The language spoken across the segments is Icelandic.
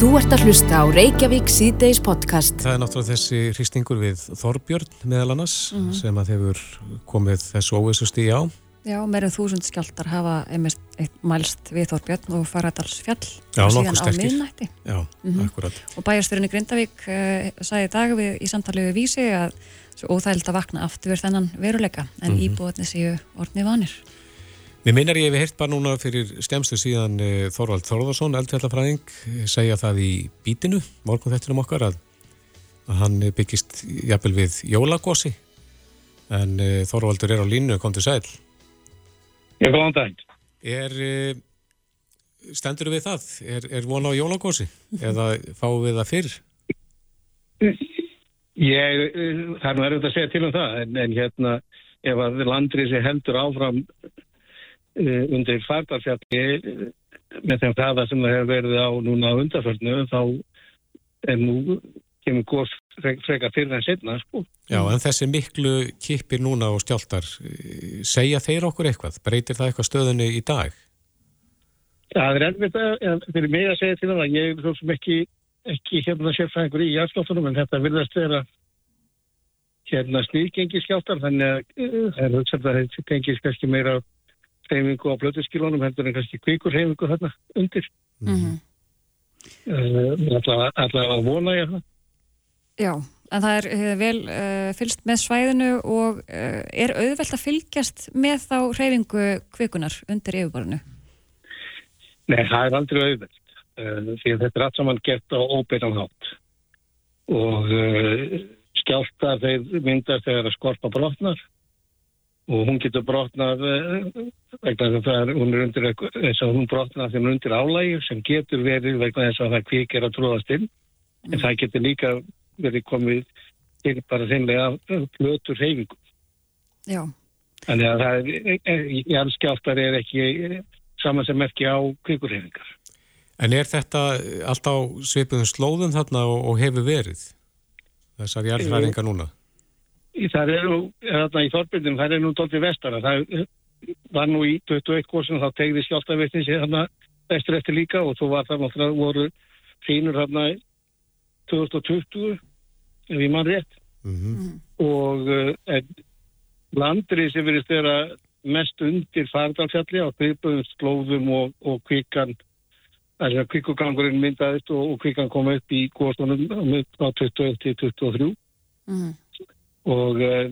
Þú ert að hlusta á Reykjavík síðdeis podcast. Það er náttúrulega þessi hristingur við Þorbjörn meðal annars mm -hmm. sem að hefur komið þessu óvissust í á. Já, meirinn þúsund skjáltar hafa einmitt mælst við Þorbjörn og Faradalsfjall Já, á miðnætti. Já, mm -hmm. akkurat. Og bæjarstyrunni Grindavík uh, sagði í dag við, í samtalið við Vísi að óþægild að vakna aftur þennan veruleika en mm -hmm. íbúðinni séu orðni vanir. Mér minnar ég hef heirt bara núna fyrir stemstu síðan uh, Þorvald Þorðarsson, eldfjallafræðing, segja það í bítinu, morgun þetta um okkar, að, að hann byggist jafnvel við jólagósi, en Þorvaldur er á línu, kom til sæl. Ég kom á dag. Er, stendur við það? Er, er vona á jólagósi? Eða fáum við það fyrr? Ég, það er nú erfitt að segja til um það, en, en hérna, ef að landrið sé heldur áfram Eh, undir fardarfjalli eh, með þeim hraða sem það hefur verið á núna á undarförnu þá er nú kemur góðs freka fyrir en setna sko. Já, en þessi miklu kipir núna og stjáltar eh, segja þeir okkur eitthvað? Breytir það eitthvað stöðunni í dag? Það er erfitt að fyrir mig að segja til það að ég er svo sem ekki ekki hérna sérfæðingur í jæðskjáltunum en þetta virðast vera hérna sníðgengi skjáltar þannig að það er hugsað að þetta gengis kannski meira reyfingu á blötuskilunum heldur en kannski kvíkur reyfingu þarna undir mm -hmm. uh, allavega að vona ég það Já, en það er uh, vel uh, fylgst með svæðinu og uh, er auðvelt að fylgjast með þá reyfingu kvíkunar undir yfirborðinu? Nei, það er aldrei auðvelt því að þetta er allt saman gert á óbeinan hátt og skjálta þeir myndast þegar að skorpa brotnar og hún getur brotnað eh, vegna þess að það er, hún er undir þess að hún brotnað er undir álægi sem getur verið vegna þess að það kvikir að tróðast inn. Mm. en það getur líka verið komið til bara þeinlega blötur reyfingu Já. Þannig að það er, í allskjáltar er ekki saman sem ekki á kvikurreyfingar En er þetta alltaf svipuðum slóðum þarna og, og hefur verið þessar jarðfræringar núna? Það er nú, þarna í Þorbjörnum, það er nú doldið vestara. Það var nú í 21 góðsum, þá tegði skjáltaveitins þarna vestur eftir líka og þú var það náttúrulega voru fínur þarna 2020, ef ég mann rétt. Mm -hmm. Og uh, landrið sem verið styrra mest undir fardalfjalli á kvipuðum slóðum og, og kvikan þess að kvikugangurinn myndaðist og, og kvikan kom upp í góðstunum á 21-23 mm -hmm og uh,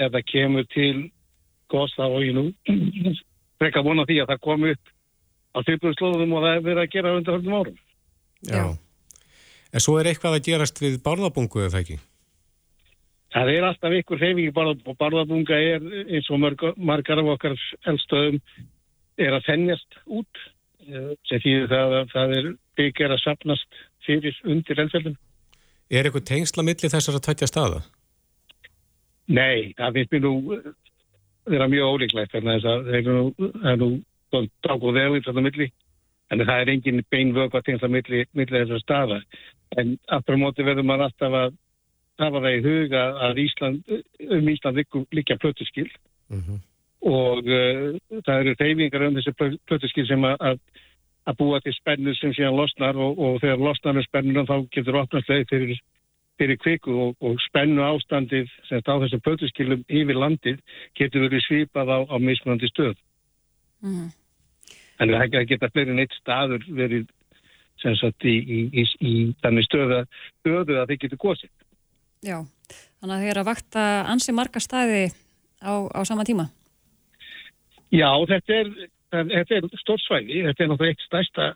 ef það kemur til góðs þá og ég nú frekka vona því að það komi upp á þjóðblöðslóðum og það er verið að gera undir höfnum árum. Já. En svo er eitthvað að gerast við barðabungu eða ekki? Það er alltaf ykkur barðabunga og barðabunga er eins og mörg, margar af okkar elstöðum er að þennjast út eh, sem því það, það er byggjar að sapnast fyrir undir elfjöldum. Er eitthvað tengsla millir þessar að tætja staða? Nei, það finnst mér nú vera mjög ólíklegt þannig að það er nú, er nú dák og vegur þetta milli en það er engin beinvöku að tengja milli, milli þessar staða en aftur á móti verður maður alltaf að hafa það í huga að Ísland, um Ísland líka plötuskil mm -hmm. og uh, það eru reyfingar um þessi plötuskil sem að, að búa til spennur sem síðan losnar og, og þegar losnar með spennunum þá getur opnast leið fyrir fyrir kviku og, og spennu ástandið sem á þessum pötuskilum yfir landið getur verið svipað á, á mismunandi stöð. Mm. Þannig að það geta fleiri neitt staður verið sem sagt í, í, í, í þannig stöðu, stöðu að þeir getur góðsitt. Já, þannig að þeir eru að vakta ansi marga staði á, á sama tíma? Já, þetta er, þetta er stórt svæði, þetta er náttúrulega eitt stærsta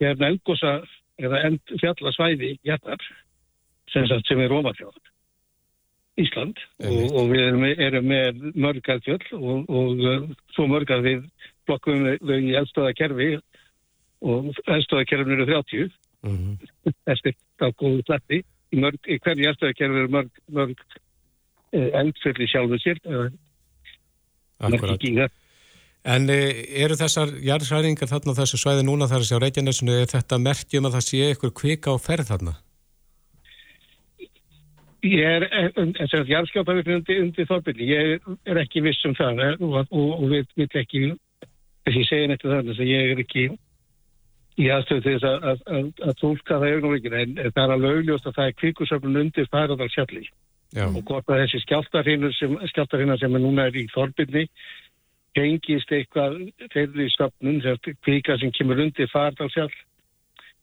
hérna elgosa eða fjallasvæði hjartar sem, sem er Rómafjörð Ísland. Og, og við erum, erum með mörgað fjöll og, og uh, svo mörgað við blokkum við í eldstöðakerfi og eldstöðakerfin eru 30 mm -hmm. eftir ágóðu sletti í, mörg, í hverju eldstöðakerfi eru mörg, mörg eh, eldfjöldi sjálfu sér Akkurat. En eh, eru þessar jarðsæringar þarna á þessu svæði núna þar að sjá Reykjanesinu, er þetta merkjum að það sé eitthvað kvika á ferð þarna? Ég er, eins og jarðskjápavirkni undir, undir þorbyrni, ég er ekki viss um það og, og, og við vill ekki, þess að ég segja nættu það, þess að ég er ekki, í aðstöðu til þess að, að, að tólka það augnumvíkina en það er alveg augljóst að það er kvikusöfnun undir færadalsjalli og hvort að þessi skjáltarhinnar sem, sem núna er í þorbinni hengist eitthvað þeirri söfnun, kvika sem kemur undir færadalsjall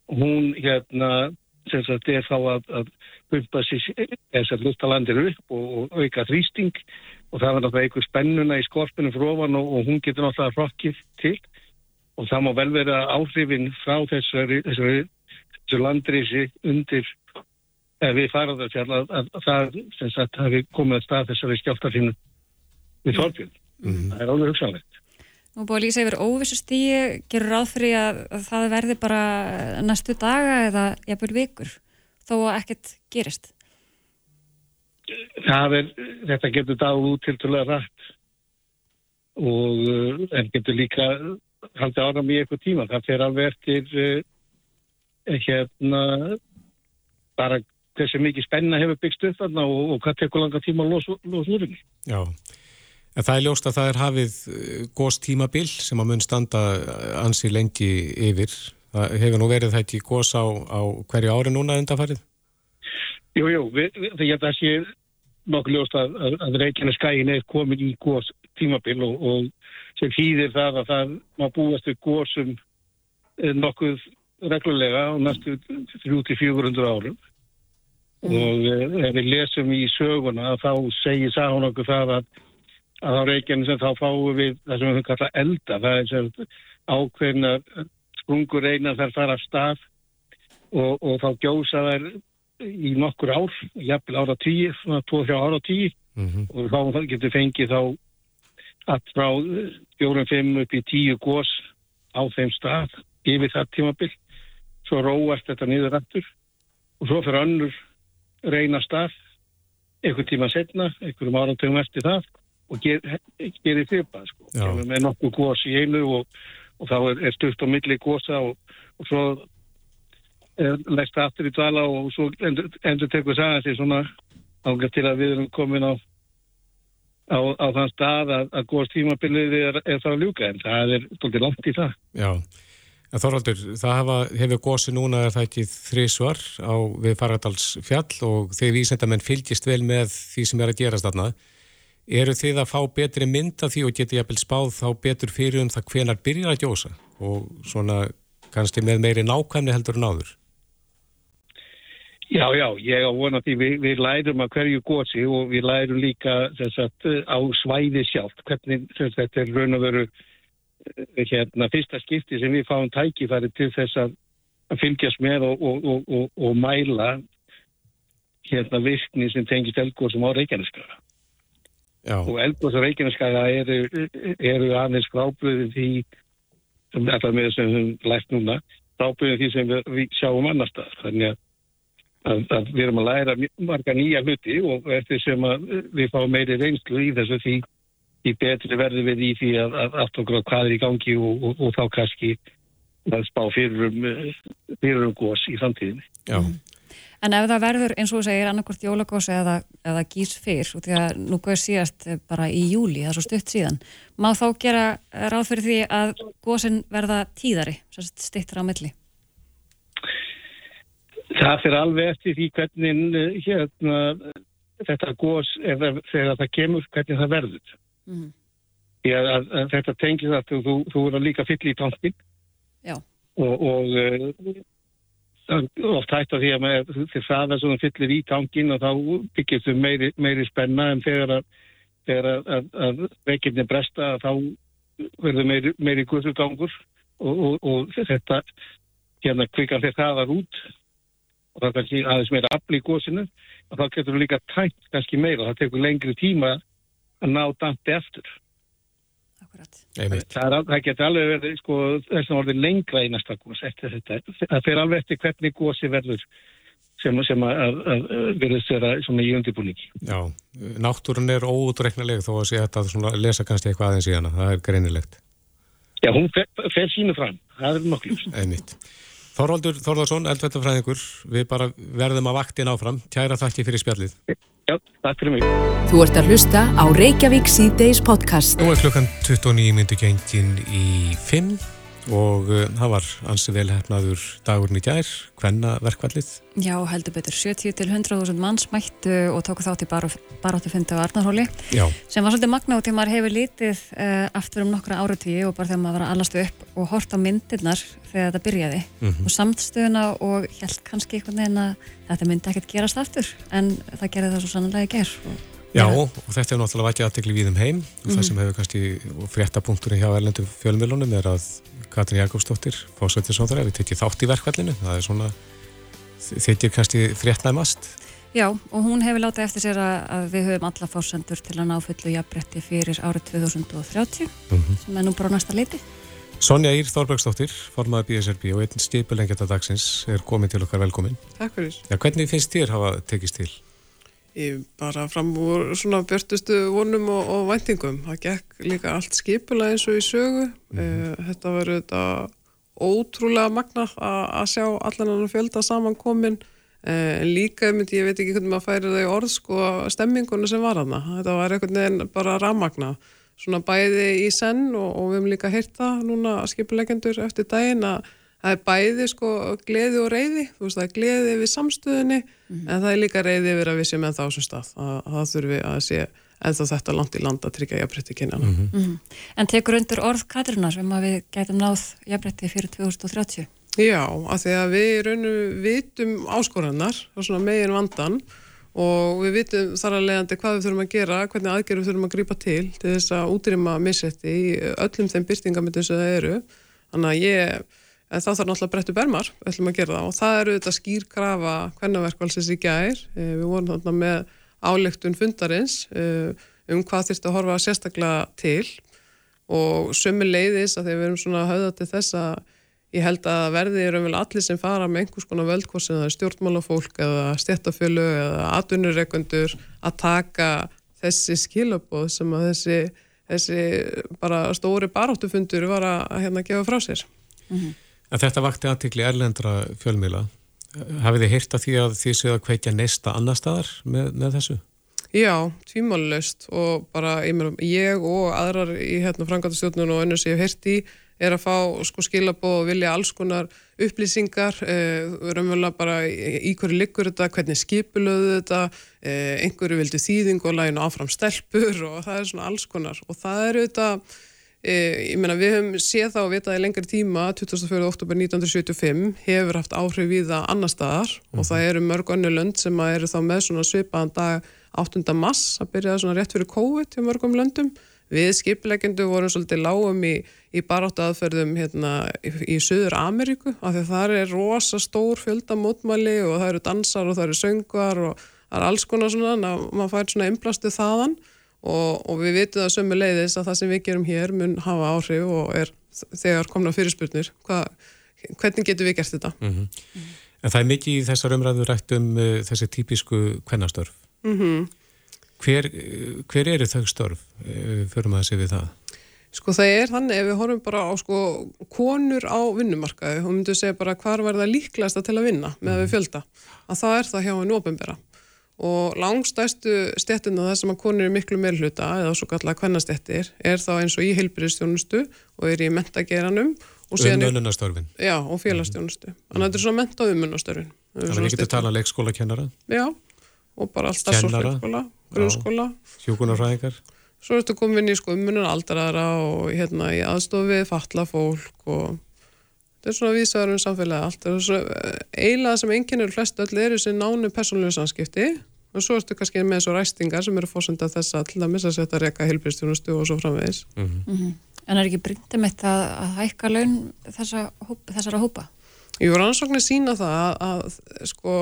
hún hérna sem sagt er þá að, að bumpa sér þess að luttalandir upp og, og auka þrýsting og það var náttúrulega einhver spennuna í skorpunum frá ofan og, og hún getur náttúrulega rokkið til og það má vel vera áhrifin frá þessari, þessari, þessari landrýsi undir við faraðarfjall að, að, að það sem sagt hafi komið að stað þessari skjáltarfinu við Þorbjörn. Mm. Það er alveg hugsanlegt. Nú búið að lýsa yfir óvissu stíi, gerur ráð fyrir að, að það verði bara næstu daga eða jafnvel vikur þó að ekkert gerist? Það er, þetta getur dáð út til að rætt og eh, en getur líka haldið áram í eitthvað tíma. Það fer alveg eftir uh, hérna bara hversu mikið spenna hefur byggst upp þarna og, og hvað tekur langa tíma að losa úr henni. Já, en það er ljóst að það er hafið eh, góðs tímabil sem að mun standa ansi lengi yfir. Það hefur nú verið það ekki góðs á, á hverju ári núna undanfarið? Jú, jú, þegar það sé nokkuð ljóst að, að, að Reykjanes skæin er komin í góðs tímabil og, og sem hýðir það að það má búast við góðsum eh, nokkuð reglulega á næstu 300-400 árum mm. og eh, ef við lesum í söguna þá segir sáhún okkur það að að á Reykjanes þá fáum við það sem við kalla elda það er sem ákveðna sprungur reyna þær fara af stað og, og þá gjósa þær í nokkur ár, jafnvel ára tíu, svona 2-3 ára tíu. Mm -hmm. og þá getur fengið þá allt frá 4-5 upp í 10 gós á þeim stað yfir það tímabill svo róast þetta niður aftur og svo fyrir önnur reyna stað einhver tíma setna, einhverjum áratöngum eftir það og ger, gerir þipa sko. með nokkuð gós í einu og, og þá er, er stuft á milli gósa og, og svo leggst aftur í dvala og svo endur, endur tekur það að því svona ángast til að við erum komin á á, á þann stað að, að góðs tímabilið er, er það að ljúka en það er svolítið langt í það. Já, en Þorvaldur, það hafa, hefur góðsi núna er það ekki þrísvar á við Faradals fjall og þeir vísendamenn fylgist vel með því sem er að gerast þarna eru þið að fá betri mynd af því og geti jafnvel spáð þá betur fyrir um það hvenar byrjar að gjósa? Og svona kannski með meiri nákvæmni heldur en áður? Já, já, ég á vona því. Við, við lærum að hverju gósi og við lærum líka sagt, á svæði sjálf, hvernig sagt, þetta er raun og veru eh, hérna, fyrsta skipti sem við fáum tækifæri til þess að, fylgjast með og, og, og, og mæla hérna virkni sem tengist elgóðsum á Reykjaneskaga. Og elgóðs á Reykjaneskaga eru, eru aðeins grábröðin því sem þetta með sem við lært núna, grábröðin því sem við, við sjáum annar stað, þannig að að, að við erum að læra marga nýja hluti og eftir sem við fáum meiri reynslu í þessu því, því betri verður við í því að, að allt okkur á hvað er í gangi og, og, og þá kannski að spá fyrir um, um gós í samtíðinni. Já. En ef það verður eins og þú segir annarkort jólagós eða, eða gís fyrr og því að nú góður síðast bara í júli, það er svo stutt síðan, má þá gera ráð fyrir því að góðsinn verða tíðari, stittur á milli? Það fyrir alveg eftir því hvernig eh, hérna, þetta gós, þegar það kemur, hvernig það verður. Mm. Að, að, að þetta tengir það að þú, þú eru líka fyll í tankin og, og uh, oft hægt að því að með, þið fræða svo þú fyllir í tankin og þá byggir þú meiri, meiri spenna en þegar að, að veikirni bresta þá verður meiri, meiri guðsugangur og, og, og þetta hérna kvikar þegar það var út og það er kannski aðeins meira afl í góðsinu og þá getur þú líka tætt kannski meira og það tekur lengri tíma að ná dandi eftir það, það getur alveg verið sko, þess að orði lengra í næsta góðs eftir þetta, það fer alveg eftir hvernig góðsi verður sem, sem að, að, að verður þeirra svona í undirbúningi. Já, náttúrun er óutreiknileg þó að sé þetta að lesa kannski eitthvað aðeins í hana, það er greinilegt. Já, hún fer, fer sínu fram, það er nokkuð Einmitt. Þorvaldur Þorðarsson, eldvettafræðingur, við bara verðum að vaktin áfram. Tjæra þakki fyrir spjallið. Já, takk fyrir mig. Þú ert að hlusta á Reykjavík C-Days podcast. Nú er klukkan 29 myndi gengin í 5. og það var ansi velhæfnaður dagurinn í gær, hvenna verkvallið? Já, heldur betur, 70 til 100.000 manns mættu og tóku þátt í baráttu fundi á Arnarhóli Já. sem var svolítið magna út í maður hefur lítið uh, aftur um nokkra áratíu og bara þegar maður var að allastu upp og hort á myndirnar þegar þetta byrjaði mm -hmm. og samtstöðuna og held kannski einhvern veginn að þetta myndi ekkert gerast aftur en það gerði það svo sannlega ger og Já, og þetta er náttúrulega vækjað aðtekli við um heim og mm -hmm. það mhm. sem hefur kannski fréttapunkturinn hjá erlendu fjölmjölunum er að Katrin Jakobsdóttir, fósættisóðara, við tekjum þátt í verkvallinu, það er svona þykir kannski fréttnæmast. Já, og hún hefur látið eftir sér að við höfum alla fórsendur til að ná fullu jafnbretti fyrir árið 2030, mm -hmm. sem er nú bara næsta leiti. Sonja Ír Þorbergsdóttir, formaði BSRB og einn stipulengjata dagsins er komin til okkar velkomin. Takk fyrir. Bara fram úr svona björnustu vonum og, og væntingum. Það gekk líka allt skipulega eins og í sögu. Mm -hmm. Þetta verður þetta ótrúlega magna að sjá allan annan fjölda samankomin. Eh, en líka, ég veit ekki hvernig maður færi það í orð, sko, stemminguna sem var aðna. Þetta var einhvern veginn bara ramagna. Svona bæði í senn og, og við hefum líka heyrt það núna skipulegendur eftir daginn að það er bæði sko gleði og reyði þú veist það er gleði við samstöðinni mm -hmm. en það er líka reyði við að við séum en það á þessum stað að það þurfi að sé en þá þetta langt í land að tryggja jafnbrytti kynjana mm -hmm. En tekur undir orð Katrunar um að við gætum náð jafnbrytti fyrir 2030? Já, af því að við raunum vitum áskorannar og svona megin vandan og við vitum þar að leiðandi hvað við þurfum að gera hvernig aðgerðum við þurfum að grípa til til þess að útrýma missetti í öllum þeim byrtingamöndum sem það eru þannig að ég en þá þarf náttúrulega brettu bermar, ætlum að gera það og það eru þetta skýrkrafa hvernaverkvalsins í gær, eh, við vorum þarna með álegtun fundarins eh, um hvað þurftu að horfa sérstaklega til og sömu leiðis að þegar við erum svona höfða til þess að ég held að verði eru vel allir sem fara með einhvers konar völdkvors eða stjórnmálafólk eða stjættafjölu eða atvinnureikundur að taka þessi skilabóð sem að þessi, þessi bara stóri baráttufundur var að hérna gefa frá sér. Mm -hmm. En þetta vakti aðtikli erlendra fjölmila. Hafið þið hýrt að því að þið séu að kveikja neista annar staðar með, með þessu? Já, tvímálulegst og bara ég, og aðrar í hérna, frangatastjórnun og önnur sem ég hef hýrt í er að fá sko, skilabó og vilja alls konar upplýsingar, eh, raunverulega bara í, hverju liggur þetta, hvernig skipulöðu þetta, eh, einhverju vildu þýðing og læginu áfram stelpur og það er svona alls konar og það eru þetta ég meina við höfum séð þá að vita í lengri tíma 24. oktober 1975 hefur haft áhrif við það annar staðar mm -hmm. og það eru mörg önnu lönd sem eru þá með svona svipaðan dag 8. mass að byrja svona rétt fyrir COVID í mörgum löndum við skipilegendu vorum svolítið lágum í, í baráttu aðferðum hérna, í, í Suður Ameríku af því það er rosa stór fjöldamótmæli og það eru dansar og það eru söngar og það er alls konar svona, maður fær svona einblastu þaðan og, og við vitum það sömu leiðis að það sem við gerum hér mun hafa áhrif og er þegar komna fyrirspurnir Hva, hvernig getur við gert þetta mm -hmm. En það er mikið í þessar umræðu rætt um uh, þessi típisku kvennastörf mm -hmm. hver, hver eru þau störf uh, fyrir maður að segja við það? Sko það er þannig ef við horfum bara á sko konur á vinnumarkaði og myndum segja bara hvar verða líklegast að til að vinna með að við mhm. fjölda að það er það hjá einu ofinbera og langstæstu stettina þess að maður konur er miklu meðluta eða svo kallar kvennastettir er þá eins og í heilbyrðistjónustu og er í mentageranum Umönunastörfin Já, og félagstjónustu Þannig að þetta er svona menta umönunastörfin Þannig að við getum talað leikskóla kennara Já, og bara alltaf svo leikskóla, grunnskóla. Hjókunarfræðingar Svo ertu komin í sko umönunar aldaraðara og hérna í aðstofið, fatla fólk og þetta er svona vísaður um samfélagi allt það er svona eiginlega sem enginn eru flest öll eru sem nánu persónlega samskipti og svo ertu kannski með svo ræstingar sem eru fórsönda þess að til að missa sér þetta reyka heilbjörnstjónustu og svo framvegis mm -hmm. Mm -hmm. En er ekki bryndið mitt að, að hækka laun þessa, þessara hópa? Jú, rannsóknir sína það að, að sko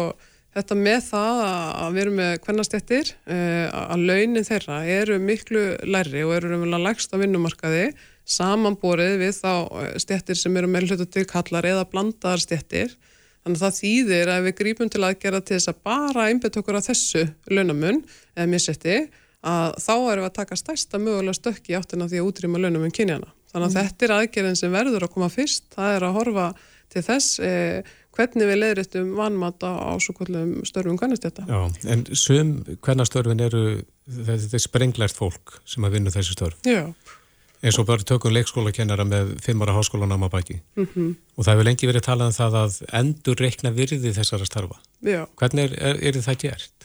þetta með það að við erum með kvennastettir eh, að launin þeirra eru miklu læri og eru umvel að lægsta vinnumarkaði samanborið við þá eh, stettir sem eru meðlutu til kallar eða blandaðar stettir. Þannig að það þýðir að við grípum til aðgerða til þess að bara einbet okkur á þessu launamun eða missetti að þá erum við að taka stærsta mögulega stökki áttina því að útrýma launamun kynjana. Þannig að mm. þetta er aðgerðin sem verður að koma fyrst, það er að horfa til þess eh, hvernig við leiðrættum vannmata á svo kvöldum störfum kannastjæta. Já, en sum hvernastörfin eru, þetta er sprenglært fólk sem að vinna þessu störf. Já. Eins og bara tökum leikskólakennara með fimm ára háskólanám að baki mm -hmm. og það hefur lengi verið talað um það að endur reikna virði þessara starfa Já. hvernig er, er, er það gert?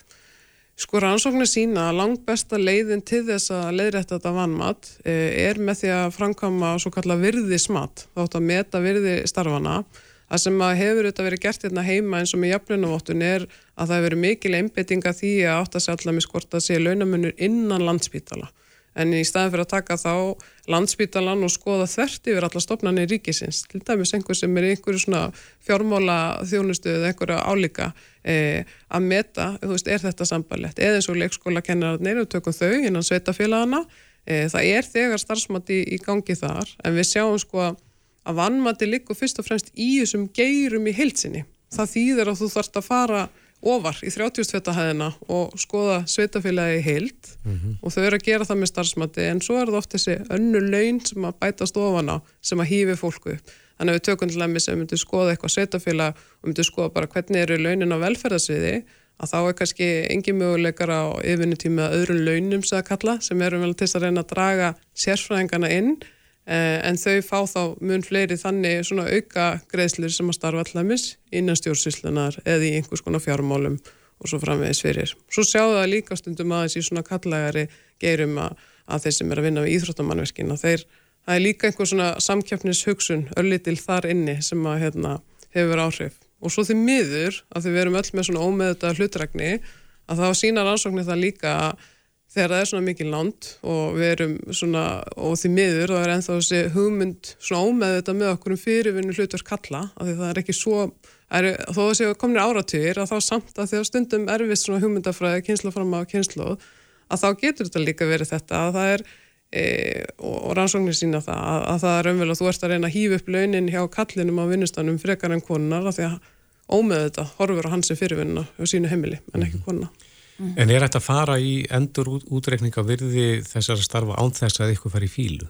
Sko rannsóknir sína að langt besta leiðin til þess að leiðrætta þetta vannmat eh, er með því að framkama svo kalla virði smat, þátt að meta virði starfana. Það sem hefur þetta verið gert hérna heima eins og með jafnlunavottun er að það hefur verið mikil einbettinga því að átt að segja allar með skort að sé launamunur innan landspítala en í staðin fyrir að taka þá landsbítalan og skoða þvert yfir alla stopnarnir ríkisins, til dæmis einhver sem er einhverju svona fjármála þjónustu eða einhverja álíka eh, að meta, þú veist, er þetta sambarlegt eða eins og leikskóla kennararnir og tökum þau innan sveitafélagana eh, það er þegar starfsmatti í gangi þar en við sjáum sko að vannmatti likur fyrst og fremst í þessum geirum í heilsinni, það þýðir að þú þarfst að fara ofar í 30 sveitahæðina og skoða sveitafélagi heilt mm -hmm. og þau eru að gera það með starfsmatti en svo er það oft þessi önnu laun sem að bætast ofan á sem að hýfi fólku upp. Þannig að við tökum til dæmis að við myndum skoða eitthvað sveitafélag og myndum skoða bara hvernig eru launin á velferðarsviði að þá er kannski engin möguleikar á yfirnutími að öðrun launum sem að kalla sem eru vel til að reyna að draga sérfræðingana inn en þau fá þá mun fleiri þannig svona auka greiðslir sem að starfa allæmis innan stjórnsýslunar eða í einhvers konar fjármálum og svo framvegis fyrir. Svo sjáu það líka stundum aðeins í svona kallægari geirum að, að þeir sem er að vinna við íþróttamannverkin að þeir, það er líka einhver svona samkjöfnishugsun örlitil þar inni sem að hérna, hefur áhrif. Og svo því miður að við verum öll með svona ómeðuta hlutrækni að þá sína rannsóknir það líka að þegar það er svona mikið land og við erum svona, og því miður þá er ennþá þessi hugmynd svona ómeð þetta með okkur um fyrirvinnu hlutverk kalla af því það er ekki svo, er, þó að þessi komin áratýr að þá samt að því að stundum erfist svona hugmyndafræði kynsla fram á kynslu að þá getur þetta líka verið þetta að það er e, og, og rannsóknir sína það að, að það er umvel að þú ert að reyna að hýfa upp launin hjá kallinum á vinnustanum frekar en konunar af því að ómeð þetta horfur á hansi fyrirvinna og sínu heimili en ekki konuna Mm. En er þetta að fara í endur útreikninga virði þessar starfa án þess að ykkur fara í fílu?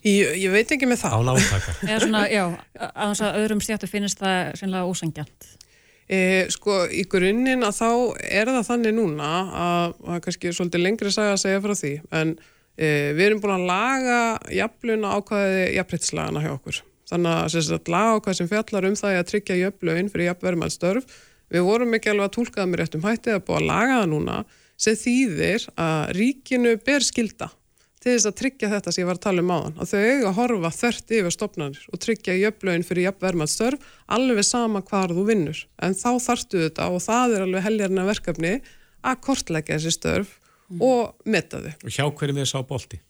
Ég, ég veit ekki með það. Án átaka. Eða svona, já, að þess að öðrum stjættu finnist það sannlega ósangjant. E, sko, í grunninn að þá er það þannig núna að það er kannski svolítið lengri saga að segja frá því, en e, við erum búin að laga jafnluna ákvæði jafnprittslagana hjá okkur. Þannig að, að laga ákvæði sem fjallar um það að tryggja jöfnlaun fyrir jafnverðmælstörf Við vorum ekki alveg að tólka það með réttum hætti að búa að laga það núna sem þýðir að ríkinu ber skilda til þess að tryggja þetta sem ég var að tala um áðan. Að þau eiga að horfa þörrt yfir stopnarnir og tryggja jöfnlaun fyrir jöfnvermaðstörf alveg sama hvar þú vinnur. En þá þartu þetta og það er alveg helgarna verkefni að kortleggja þessi störf mm. og metta þau. Og hjá hverjum er sá bólti?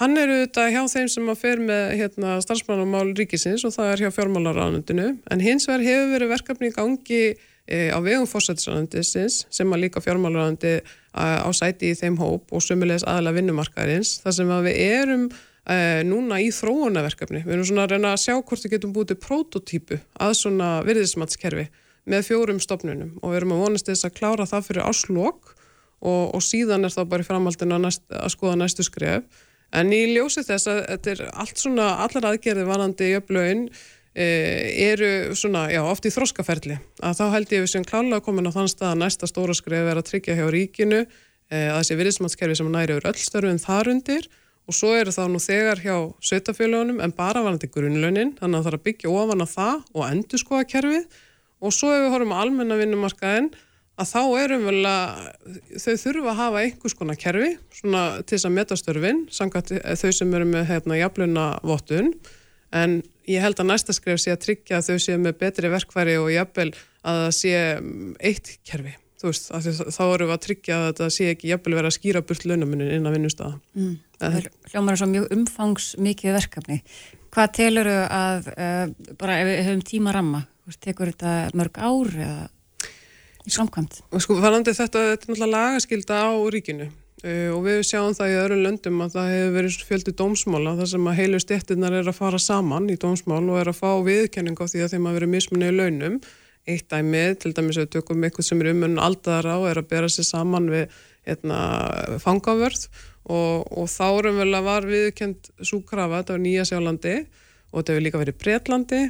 Hann er auðvitað hjá þeim sem að fer með hérna, starfsmannamál ríkisins og það er hjá fjármálaranundinu en hins vegar hefur verið verkefni í gangi á vegum fórsættisrandisins sem að líka fjármálarandi á sæti í þeim hóp og sömulegis aðla vinnumarkaðins þar sem að við erum e, núna í þróunaverkefni. Við erum svona að reyna að sjá hvort við getum búið til prototípu að svona virðismatskerfi með fjórum stopnunum og við erum að vonast þess að klára það fyrir áslokk og, og síðan er það bara í framhaldinu að, næst, að skoða næstu skref. En í ljósi þess að þetta er allt svona, allar aðgerði vanandi í upplögin Eh, eru svona, já, oft í þróskaferli að þá held ég við sem klála komin á þann stað að næsta stóra skrif er að tryggja hjá ríkinu eh, að þessi virðismannskerfi sem næri yfir öll störfum þar undir. Og svo eru þá nú þegar hjá sveitafélagunum en bara varandi grunnlaunin þannig að það þarf að byggja ofan á það og endur skoða kerfið. Og svo ef við horfum á almenna vinnumarkaðin að þá erum vel að þau þurfa að hafa einhvers konar kerfi svona til þess að metastörfin sangat þau sem eru með hérna jafluna vottun en ég held að næsta skref sé að tryggja að þau séu með betri verkværi og jafnvel að það sé mm, eitt kerfi þú veist, þá eru við að tryggja að það sé ekki jafnvel verið að skýra burt launamunin inn á vinnustafa mm. Hljómar er svo mjög umfangs mikið verkefni hvað telur þau að uh, bara ef við höfum tíma ramma tekur þetta mörg ár eða í samkvæmt? Sko, varandi þetta, þetta er náttúrulega lagaskilda á ríkinu og við sjáum það í öðrum löndum að það hefur verið fjöldi dómsmála þar sem að heilu stettinnar er að fara saman í dómsmál og er að fá viðkenning á því að þeim að vera mismunni í launum. Eitt dæmið, til dæmis að við tökum eitthvað sem er umunn aldara og er að bera sér saman við eitna, hérna, fangavörð. Og, og þá erum vel að var viðkend súkrafa, þetta var Nýja Sjálandi og þetta hefur líka verið Breitlandi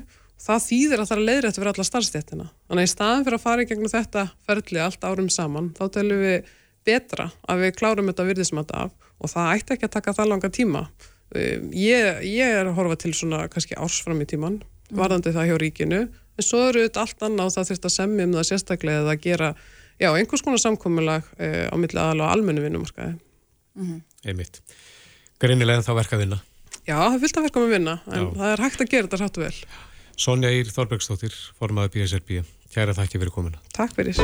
það þýðir að það er leiðrætt fyrir alla starfstettina þannig að í staðin fyrir að fara í gegnum þetta ferli allt árum saman, þá telum við betra að við klárum þetta virðismat af og það ætti ekki að taka það langa tíma um, ég, ég er að horfa til svona kannski ársfram í tíman varðandi það hjá ríkinu en svo eru þetta allt annað og það þurft að semja um það sérstaklega eða að gera já, einhvers konar samkominnlag uh, á milli aðal og almennu vinnumarkaði Einmitt. Greinilega þá verka vinna. Já, það að verka með vinna en Já. það er hægt að gera þetta ráttu vel Sonja Ír Þorbergsdóttir, formaður BSRB. Kæra þakki fyrir komuna. Takk fyrir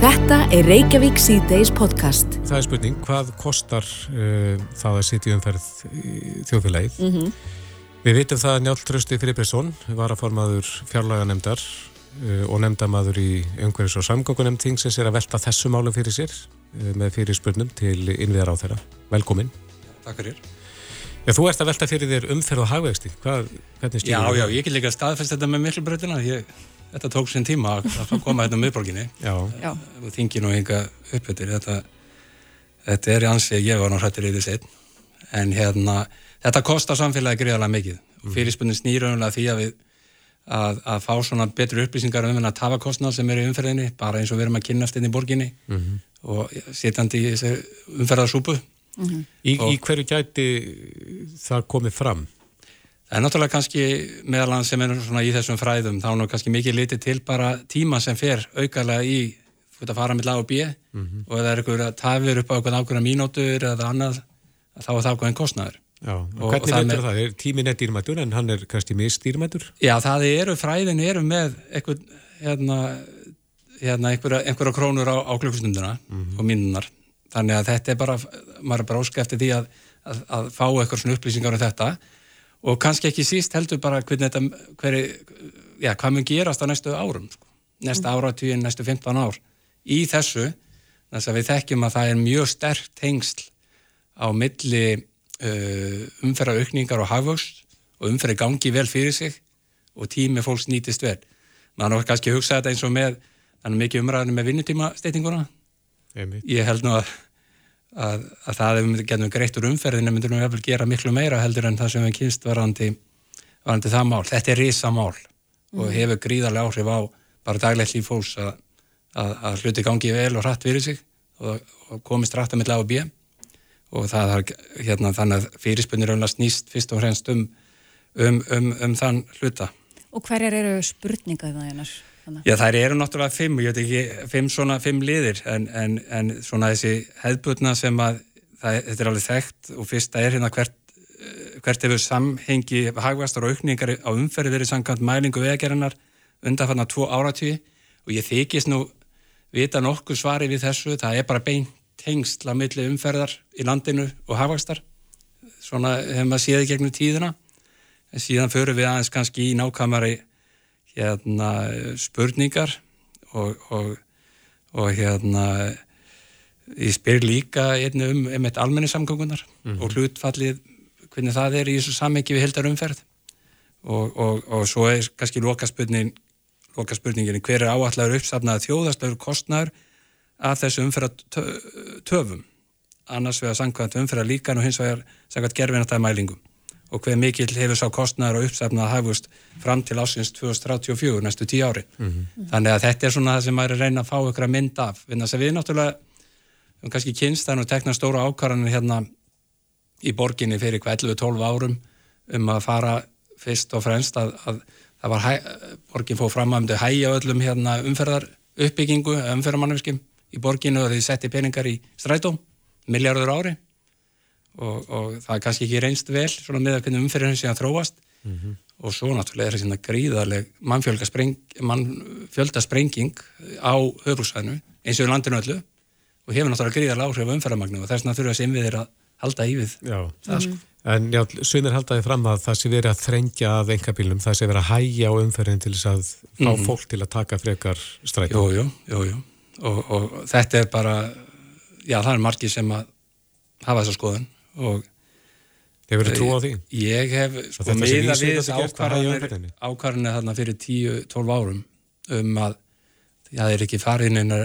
Þetta er Reykjavík C-Days podcast. Það er spurning, hvað kostar uh, það að sitja umferð þjóðfélagið? Við vitum það að Njáll Trösti Friðbjörnsson var að formaður fjárlaga nefndar uh, og nefndamaður í umhverfis og samgöngunemnd þingsins er að velta þessu málum fyrir sér uh, með fyrir spurnum til innviðar á þeirra. Velkomin. Takk fyrir. Já, þú ert að velta fyrir þér umferð og hagvegsti. Hvað, hvernig Já, já, ég get líka staðfest þetta með miklubröðina. Þetta tók sinn tíma að að koma þetta um miðborginni og þingi nú enga uppbyttir. Þetta, þetta er í ansi, ég var nú hrættur í seitt. En hérna, þetta kostar samfélagi greiðarlega mikið. Og fyrirspunni snýra umlega því að við að, að fá svona betri upplýsingar um þennan tafakostnað sem er í umferðinni, bara eins og við erum að kynnast inn í borginni og sitjandi í þessu umferðarsúpu. í, í hverju gæti það komið fram? Er náttúrulega kannski meðal hann sem er svona í þessum fræðum, þá er nú kannski mikið litið til bara tíma sem fer aukalega í að fara með lag og bíu og ef það er eitthvað tafir upp á eitthvað ákveðna mínútur eða annað, þá er það ákveðin kostnaður. Já, Og- og hvernig veitur það? Er tíminn er dýrmætur en hann er kannski misdýrmætur? Já, það eru, fræðin eru með eitthvað, hérna, hérna einhverja, einhverja krónur á, á klukkustunduna og mínunar. Þannig að þetta er bara, maður er bara óska eftir því að, að, að fá eitthvað svona upplýsingar um þetta og kannski ekki síst heldur bara hvernig þetta, hveri, já, hvað mun gerast á næstu árum, sko. næsta mm. áratugin, næstu 15 ár. Í þessu, þess að við þekkjum að það er mjög sterkt tengsl á milli uh, umferða aukningar og hagvöxt og umferði gangi vel fyrir sig og tími fólks nýtist vel. Maður er kannski að hugsa þetta eins og með, þannig mikið umræðinu með vinnutíma steytinguna. Ég held nú að, að, að það ef við getum greitt úr umferðinu myndir nú eftir gera miklu meira heldur en það sem við kynst varandi, varandi það mál. Þetta er risa mál og hefur gríðarlega áhrif á bara daglegt líf fólks að, að, að hluti gangi vel og hratt fyrir sig og, og komist hratt að milla á bíu og það er hérna þannig að fyrirspunnir auðvitað snýst fyrst og fremst um, um, um, um þann hluta. Og hverjar eru spurningar það einar? Þannig. Já, þær eru náttúrulega fimm, ég veit ekki, fimm svona fimm liðir, en, en, en svona þessi hefðbutna sem að það, þetta er alveg þekkt og fyrsta er hérna hvert, eh, hvert hefur samhengi hagvastar og aukningar á umferði verið samkvæmt mælingu vegagerðinar undanfanna tvo áratví og ég þykist nú vita nokkuð svari við þessu, það er bara beint tengsla milli umferðar í landinu og hagvastar, svona hefur maður séð í gegnum tíðina, en síðan förum við aðeins kannski í nákvæmari hérna spurningar og, og, og hérna ég spyr líka einni um, um eitt almenni samgöngunar og hlutfallið hvernig það er í þessu samhengi við heldar umferð og, og, og svo er kannski loka spurning loka hver er áallar uppsafnað þjóðastöður kostnar af þessu umferða töfum? Annars vegar samkvæmt umferða líkan og hins vegar samkvæmt gerfinatæði mælingum og hver mikill hefur sá kostnæður og uppsefnað hafust fram til ásins 2034, næstu tíu ári. Þannig að þetta er svona það sem maður er að reyna að fá ykkur að mynd af. Þess að við náttúrulega, um kannski kynst þannig að tekna stóra ákvarðanir hérna í borginni fyrir hvað 11-12 árum um að fara fyrst og fremst að, að það var hæ, borgin fóð fram að um þau hægja öllum hérna umferðar uppbyggingu, umferðarmannumskim í borginu og þeir setti peningar í strætó, miljardur ári og, og það er kannski ekki reynst vel svona með að hvernig umferðinu sé að þróast og svo náttúrulega er þessi gríðarleg mannfjöldasprenging á höfbruksvæðinu eins og í landinu öllu og hefur náttúrulega gríðarlega áhrif á umferðarmagnu og þess vegna þurfa þessi innviðir að halda í við Já. það sko. En já, sumir haldaði fram að það sé verið að þrengja að engabílum, það sé verið að hægja á umferðin til þess að fá fólk til að taka frekar strætó. Jú, jú, jú, jú. Og, og þetta er bara já, það er margir sem að hafa þessa skoðun og Hefur þið trú á því? Ég hef sko miða við gert að hægja á ákvarðanir umferðinni? ákvarðanir þarna fyrir 10-12 árum um að það er ekki farið neina,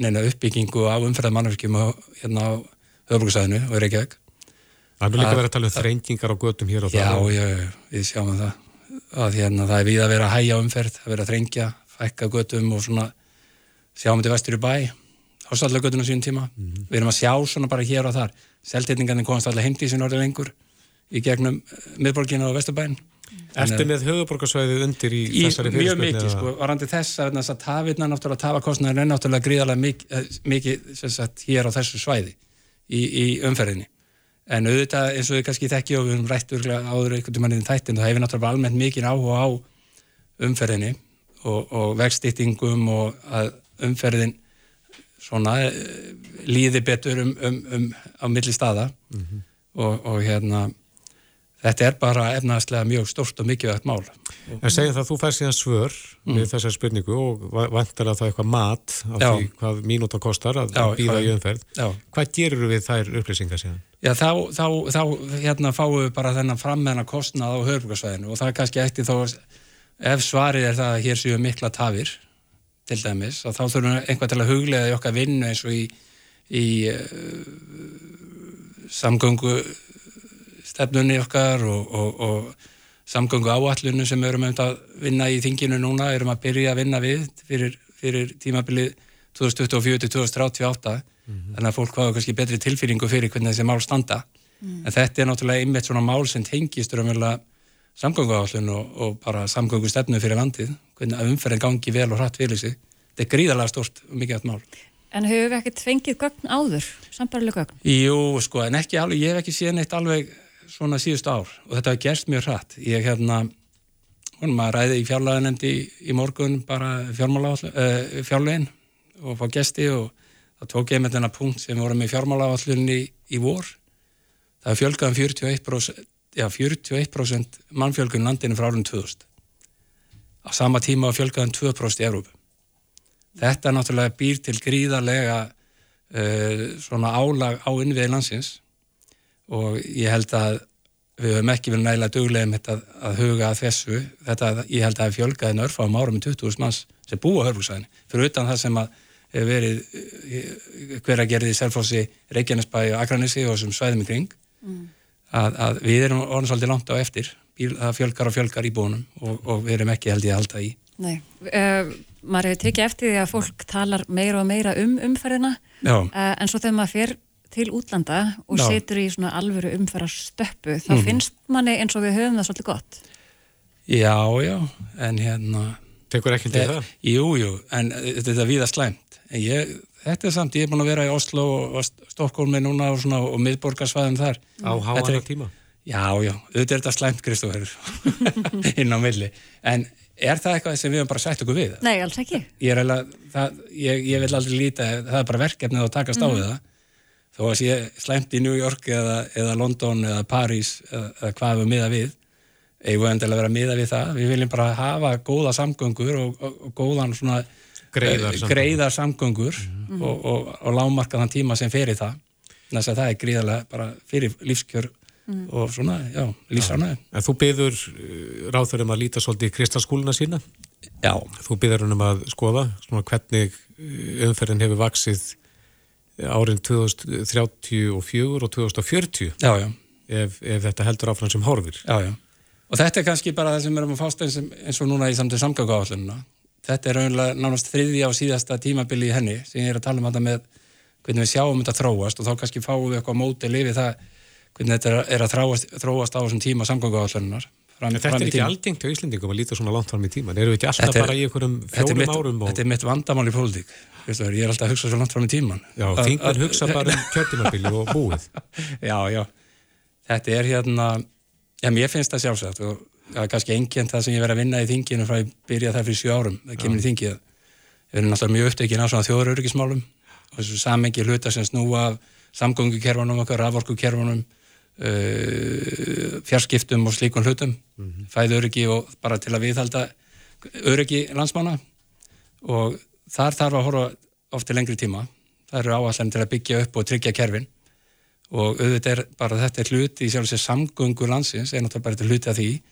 neina uppbyggingu á umferðamannverkjum hérna á höfbruksæðinu og Reykjavík. Það er nú líka verið að tala um þrengingar á götum hér og það. já, já, við sjáum það að hérna það er við að vera að hægja umferð að vera að þrengja, fækka götum og svona sjáum þetta vestur í bæ ástallega götuna sínum tíma Mhm. við erum að sjá svona bara hér og þar seltetningarnir komast allir heimdi sinni orðið lengur í gegnum miðborgina og Vesturbæn Ertu með höfuborgarsvæðið undir í, í þessari fyrirspilni? Mjög mikið, sko, varandi þess að tafirna náttúrulega tafakostnaður er náttúrulega gríðarlega mikið, mikið sagt, hér á þessu svæði í, í umferðinni en auðvitað eins og þið kannski þekki og við höfum rætt áður einhvern í þættin það hefur náttúrulega almennt mikið áhuga á umferðinni og, og vegstýttingum og að umferðin svona eh, líði betur um, um, um á milli staða mm -hmm. og, og hérna þetta er bara efnaðslega mjög stórst og mikilvægt mál. En segjum það að þú fær síðan svör mm. við þessar spurningu og vantar að það er eitthvað mat af Já. því hvað mínúta kostar að, að býða í umferð. Já. Hvað gerur við þær upplýsingar síðan? Já þá, þá, þá hérna fáum við bara þennan frammeðna kostnað á höfbrukarsvæðinu og það er kannski eftir þó ef svarið er það að hér séu mikla tafir til dæmis og þá þurfum við einhvað til að huglega í okkar vinnu eins og í, í uh, samgöngu stefnunni okkar og, og, og samgöngu áallunum sem við erum að vinna í þinginu núna, erum að byrja að vinna við fyrir, fyrir tímabilið 2024-2038 mm -hmm. þannig að fólk hafa kannski betri tilfýringu fyrir hvernig þessi mál standa mm. en þetta er náttúrulega einmitt svona mál sem tengist raunverulega samgönguállun og, og bara samgöngu stefnu fyrir landið hvernig að umferðin gangi vel og hratt fyrir sig þetta er gríðarlega stort og mikið allt mál. En hefur við ekkert fengið gögn áður, sambarlega gögn? Jú, sko, en ekki alveg, ég hef ekki séð neitt alveg svona síðust ár og þetta hefur gerst mjög hratt. Ég hérna, hún maður ræði í fjárlæðinemndi í, í morgun bara fjárlæðin uh, og fá gesti og það tók ég með þennan punkt sem voru með fjármálagállunni í, í vor. Það fjölgaðum 41%, já, 41 mannfjölgun landinu frá árun 2000 á sama tíma fjölgaðum 2% í Európu þetta náttúrulega býr til gríðarlega uh, svona álag á innviði landsins og ég held að við höfum ekki verið nægilega duglegum að, að huga að þessu. Þetta, ég held að fjölgaði nörfa á árum með 20.000 manns sem búa hörfúsæðin fyrir utan það sem að hefur verið eh, hver að gerði í Selfossi, Reykjanesbæ og Akranissi og þessum svæðum í kring. Mm. Að, að við erum orðin svolítið langt á eftir það fjölgar og fjölgar í búnum og, og við erum ekki held ég að halda í Nei, uh, maður hefur tekið eftir því að fólk talar meira og meira um umferðina uh, en svo þegar maður fer til útlanda og Já. setur í svona alvöru umferðarstöppu þá mm. finnst manni eins og við höfum það svolítið gott Já, já, en hérna Tekur ekki til það? Jú, jú, en þetta er viða slæmt ég, þetta er samt, ég er búin að vera í Oslo og Stokkólmi núna og, svona, og miðborgarsvæðum þar. Á háa tíma? Já, já, auðvitað er þetta slæmt Kristófur inn á milli. En er það eitthvað sem við hefum bara sætt okkur við? Nei, alls ekki. Ég, alveg, það, ég, ég vil aldrei líta, það er bara verkefnið að takast mm. á við það. Þó að sé slæmt í New York eða, eða London eða Paris eða, eða hvað við miða við. Eigum við endilega að vera miða við það? Við viljum bara hafa góða samgöngur og, og, og góðan svona greiðar, eh, greiðar samgöngur mm -hmm. og, og, og lágmarka þann tíma sem fer í það. Þess að það er gríðarlega bara fyrir lífskjör mm. og svona, já, lífsánæði En þú byður eh, ráður um að líta svolítið í kristalskúluna sína? Já. Þú byður um að skoða svona hvernig eh, umferðin hefur vaksið árin 2034 og 2040 Já, já. Ef, ef þetta heldur áfram sem horfir. Já, já. Og þetta er kannski bara það sem við erum að fást eins og núna í samtið samgöngu áallununa þetta er raunlega nánast þriðja og síðasta tímabili í henni sem ég er að tala um þetta með hvernig við sjáum þetta þróast og þá kannski fáum við eitthvað mótið lifið það hvernig þetta er að þróast, þróast á þessum tíma samgönguáallunar Þetta er ekki algengt á Íslandingum að líta svona langt fram í tíman eru við ekki alltaf bara í einhverjum fjórum árum og... Þetta er mitt vandamál í pólitík. Ég er alltaf að hugsa svo langt fram í tíman Já, þingur hugsa bara um kjörtimabili og búið. Já, já, þetta er hérna já, mér finnst það sjálfsagt og það er kannski enginn það sem ég verið að vinna í þinginu frá að byrja það fyrir 7 árum, það kemur í þingið. Við erum náttúrulega mjög upptökin á svona þjóðuröryggismálum og þessu samengi hluta sem snúa samgöngukerfanum okkar, raforkukerfanum uh, fjarskiptum og slíkun hlutum mm -hmm. fæðu öryggi og bara til að viðhalda öryggi landsmána og þar þarf að horfa ofta lengri tíma. Það eru áallan til að byggja upp og tryggja kerfin. Og auðvitað er bara þetta er hluti í sjálf og sér samgöngu landsins er náttúrulega bara hluti af því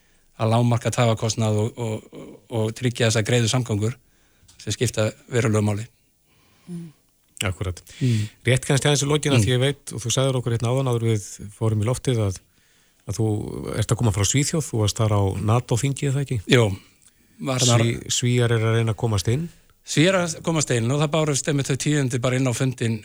að lámarka tafakostnað og, og, og, og tryggja þess að greiðu samgangur sem skipta verulega máli mm. Akkurat mm. Rétt kannski aðeins í lógin að mm. því ég veit og þú sagður okkur hérna áðan áður við fórum í loftið að, að þú ert að koma frá Svíþjóð þú varst þar á NATO-þingið það ekki? Jó Sví, Svíjar er að reyna að komast inn Svíjar er að komast inn og það bárust einmitt þau tíðandi bara inn á fundin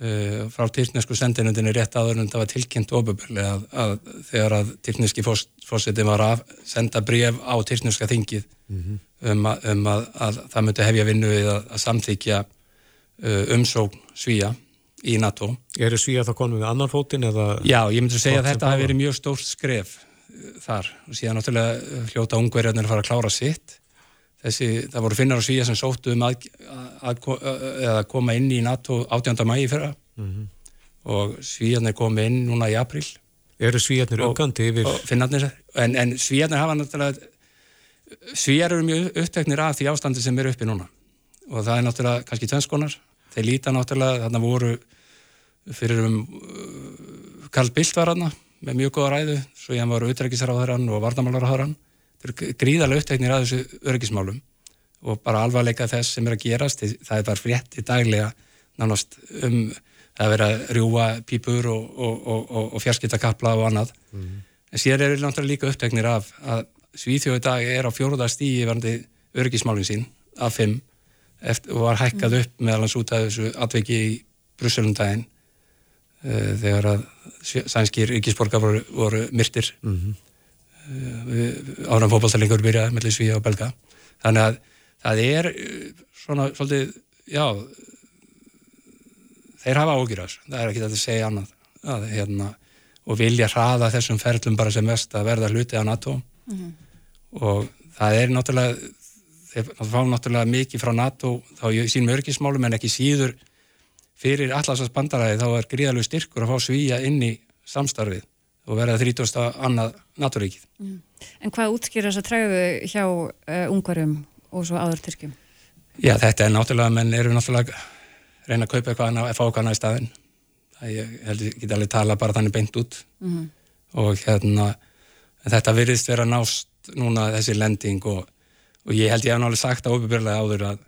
uh, frá tyrknesku sendinundinni rétt áður en það var tilkynnt ofurbörlega að, að þegar að tyrkneski fósiti var að senda bref á tyrkneska þingið mm -hmm. um, að, um að, að það myndi hefja vinnu við að samþykja uh, umsókn svíja í NATO. Eru svíja þá konum við annan fótin eða? Já, ég myndi segja að þetta hafi verið mjög stórt skref uh, þar og síðan náttúrulega hljóta ungverjarnir að fara að klára sitt þessi, það voru finnar og svíja sem sóttu um að, að, að koma inn í NATO 18. mægi fyrra. Mm -hmm. og svíjarnir komi inn núna í april eru svíjarnir aukandi yfir finnarnir, en, en svíjarnir hafa náttúrulega svíjar eru mjög uppteknir af því ástandi sem eru uppi núna. Og það er náttúrulega kannski tvennskonar þeir líta náttúrulega, þarna voru fyrir um Karl Bildt var hann með mjög góða ræðu. Svo ég hann var utrækisraðarann og vardamálarraðarann gríðarlega uppteknir að þessu örgismálum og bara alvarleika þess sem er að gerast það er bara frétt í daglega nánast um að vera rjúa pípur og, og, og, og fjarskiptakapla og annað mm en síðan er það náttúrulega líka uppteknir af að Svíþjóði dag er á fjóruða stíi varandi örgismálin sín af fimm eftir, og var hækkað mhm. upp meðal hans út af þessu atveiki í Brusselundaginn uh, eh, þegar að sænskir yrkisborgar voru, voru myrtir mm -hmm. Eh, áram fókbaltalingur byrjaði mellir Svíja og Belga. Þannig að það er eh, svona svolítið, já þeir hafa ágjurðas það er ekki þetta að segja annað. Að, hérna, og vilja hraða þessum ferlum bara sem mest að verða hluti á NATO. Mm -hmm. og það er náttúrulega þeir fá náttúrulega mikið frá NATO þá í sínum örgismálum en ekki síður fyrir allarsast bandaræði þá er gríðalegu styrkur að fá Svíja inn í samstarfið og verða 30. annað naturíkið. Mm. En hvað útskýra þess að træðu hjá uh, ungverjum og svo áður tyrkjum? Já, þetta er náttúrulega, menn erum við náttúrulega reyna að kaupa eitthvað annað, að fá eitthvað annað í staðin. Það ég held ég geti alveg tala bara þannig beint út mm -hmm. og hérna þetta virðist vera nást núna þessi lending og, og ég held ég hef náttúrulega sagt á uppbyrlega áður að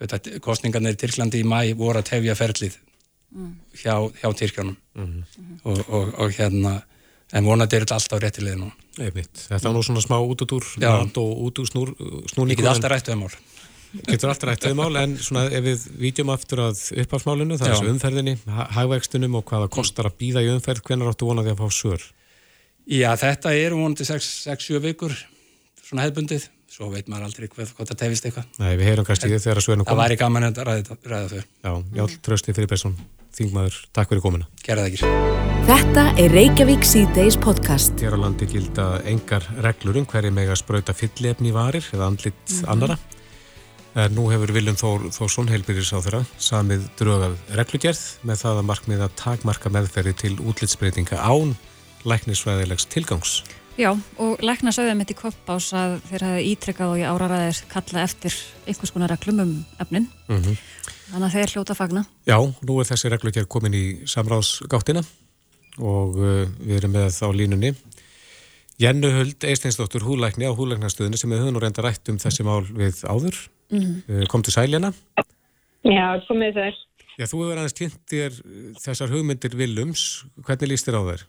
veit, kostningarnir í Tyrklandi í mæ voru að tefja ferlið mm. hjá, hjá Tyrkjónum mm -hmm. og, og, og hérna en vonandi er þetta alltaf réttilega nú Þetta er nú svona smá út út úr og út úr snúr, snúningu Ég get alltaf rætt um mál. Getur alltaf rætt um mál en svona ef við vítjum aftur að uppafsmálinu, það er þessu umferðinni hagvegstunum og hvaða kostar að býða í umferð hvernig áttu vonaði að fá sör? Já, þetta er vonandi 6-7 vikur svona hefbundið svo veit maður aldrei hvað, hvað það tefist eitthvað. Nei, við heyrum kannski þegar svörnum kom Það væri gaman að ræða, ræða þau. Já, Jál þingmaður, takk fyrir komina Gerða það ekki Þetta er Reykjavík C-Days podcast Hér á landi gilda engar reglur um hverju meg að spröyta fyllefni varir eða andlit mm -hmm. annara en nú hefur Viljum Þór Þórsson heilbyrjus á þeirra samið drögað reglugjörð með það að markmið að takmarka meðferði til útlitsbreytinga án læknisvæðilegs tilgangs Já, og lækna sögðum þetta í koppás að þeir hafi ítrekkað og í áraræðir kalla eftir einhvers konar reglum um efnin. Mm -hmm. Þannig að þeir hljóta að fagna. Já, nú er þessi reglugjör komin í samráðsgáttina og uh, við erum með þá línunni. Jennu Huld Eisteinsdóttur húlækni á húlæknastöðinu sem við höfum nú reynda rætt um þessi mál við áður. Mm -hmm. uh, kom til sæljana. Já, komið þess. Já, þú hefur aðeins kynnt þér þessar hugmyndir Vilums. Hvernig líst þér á þær?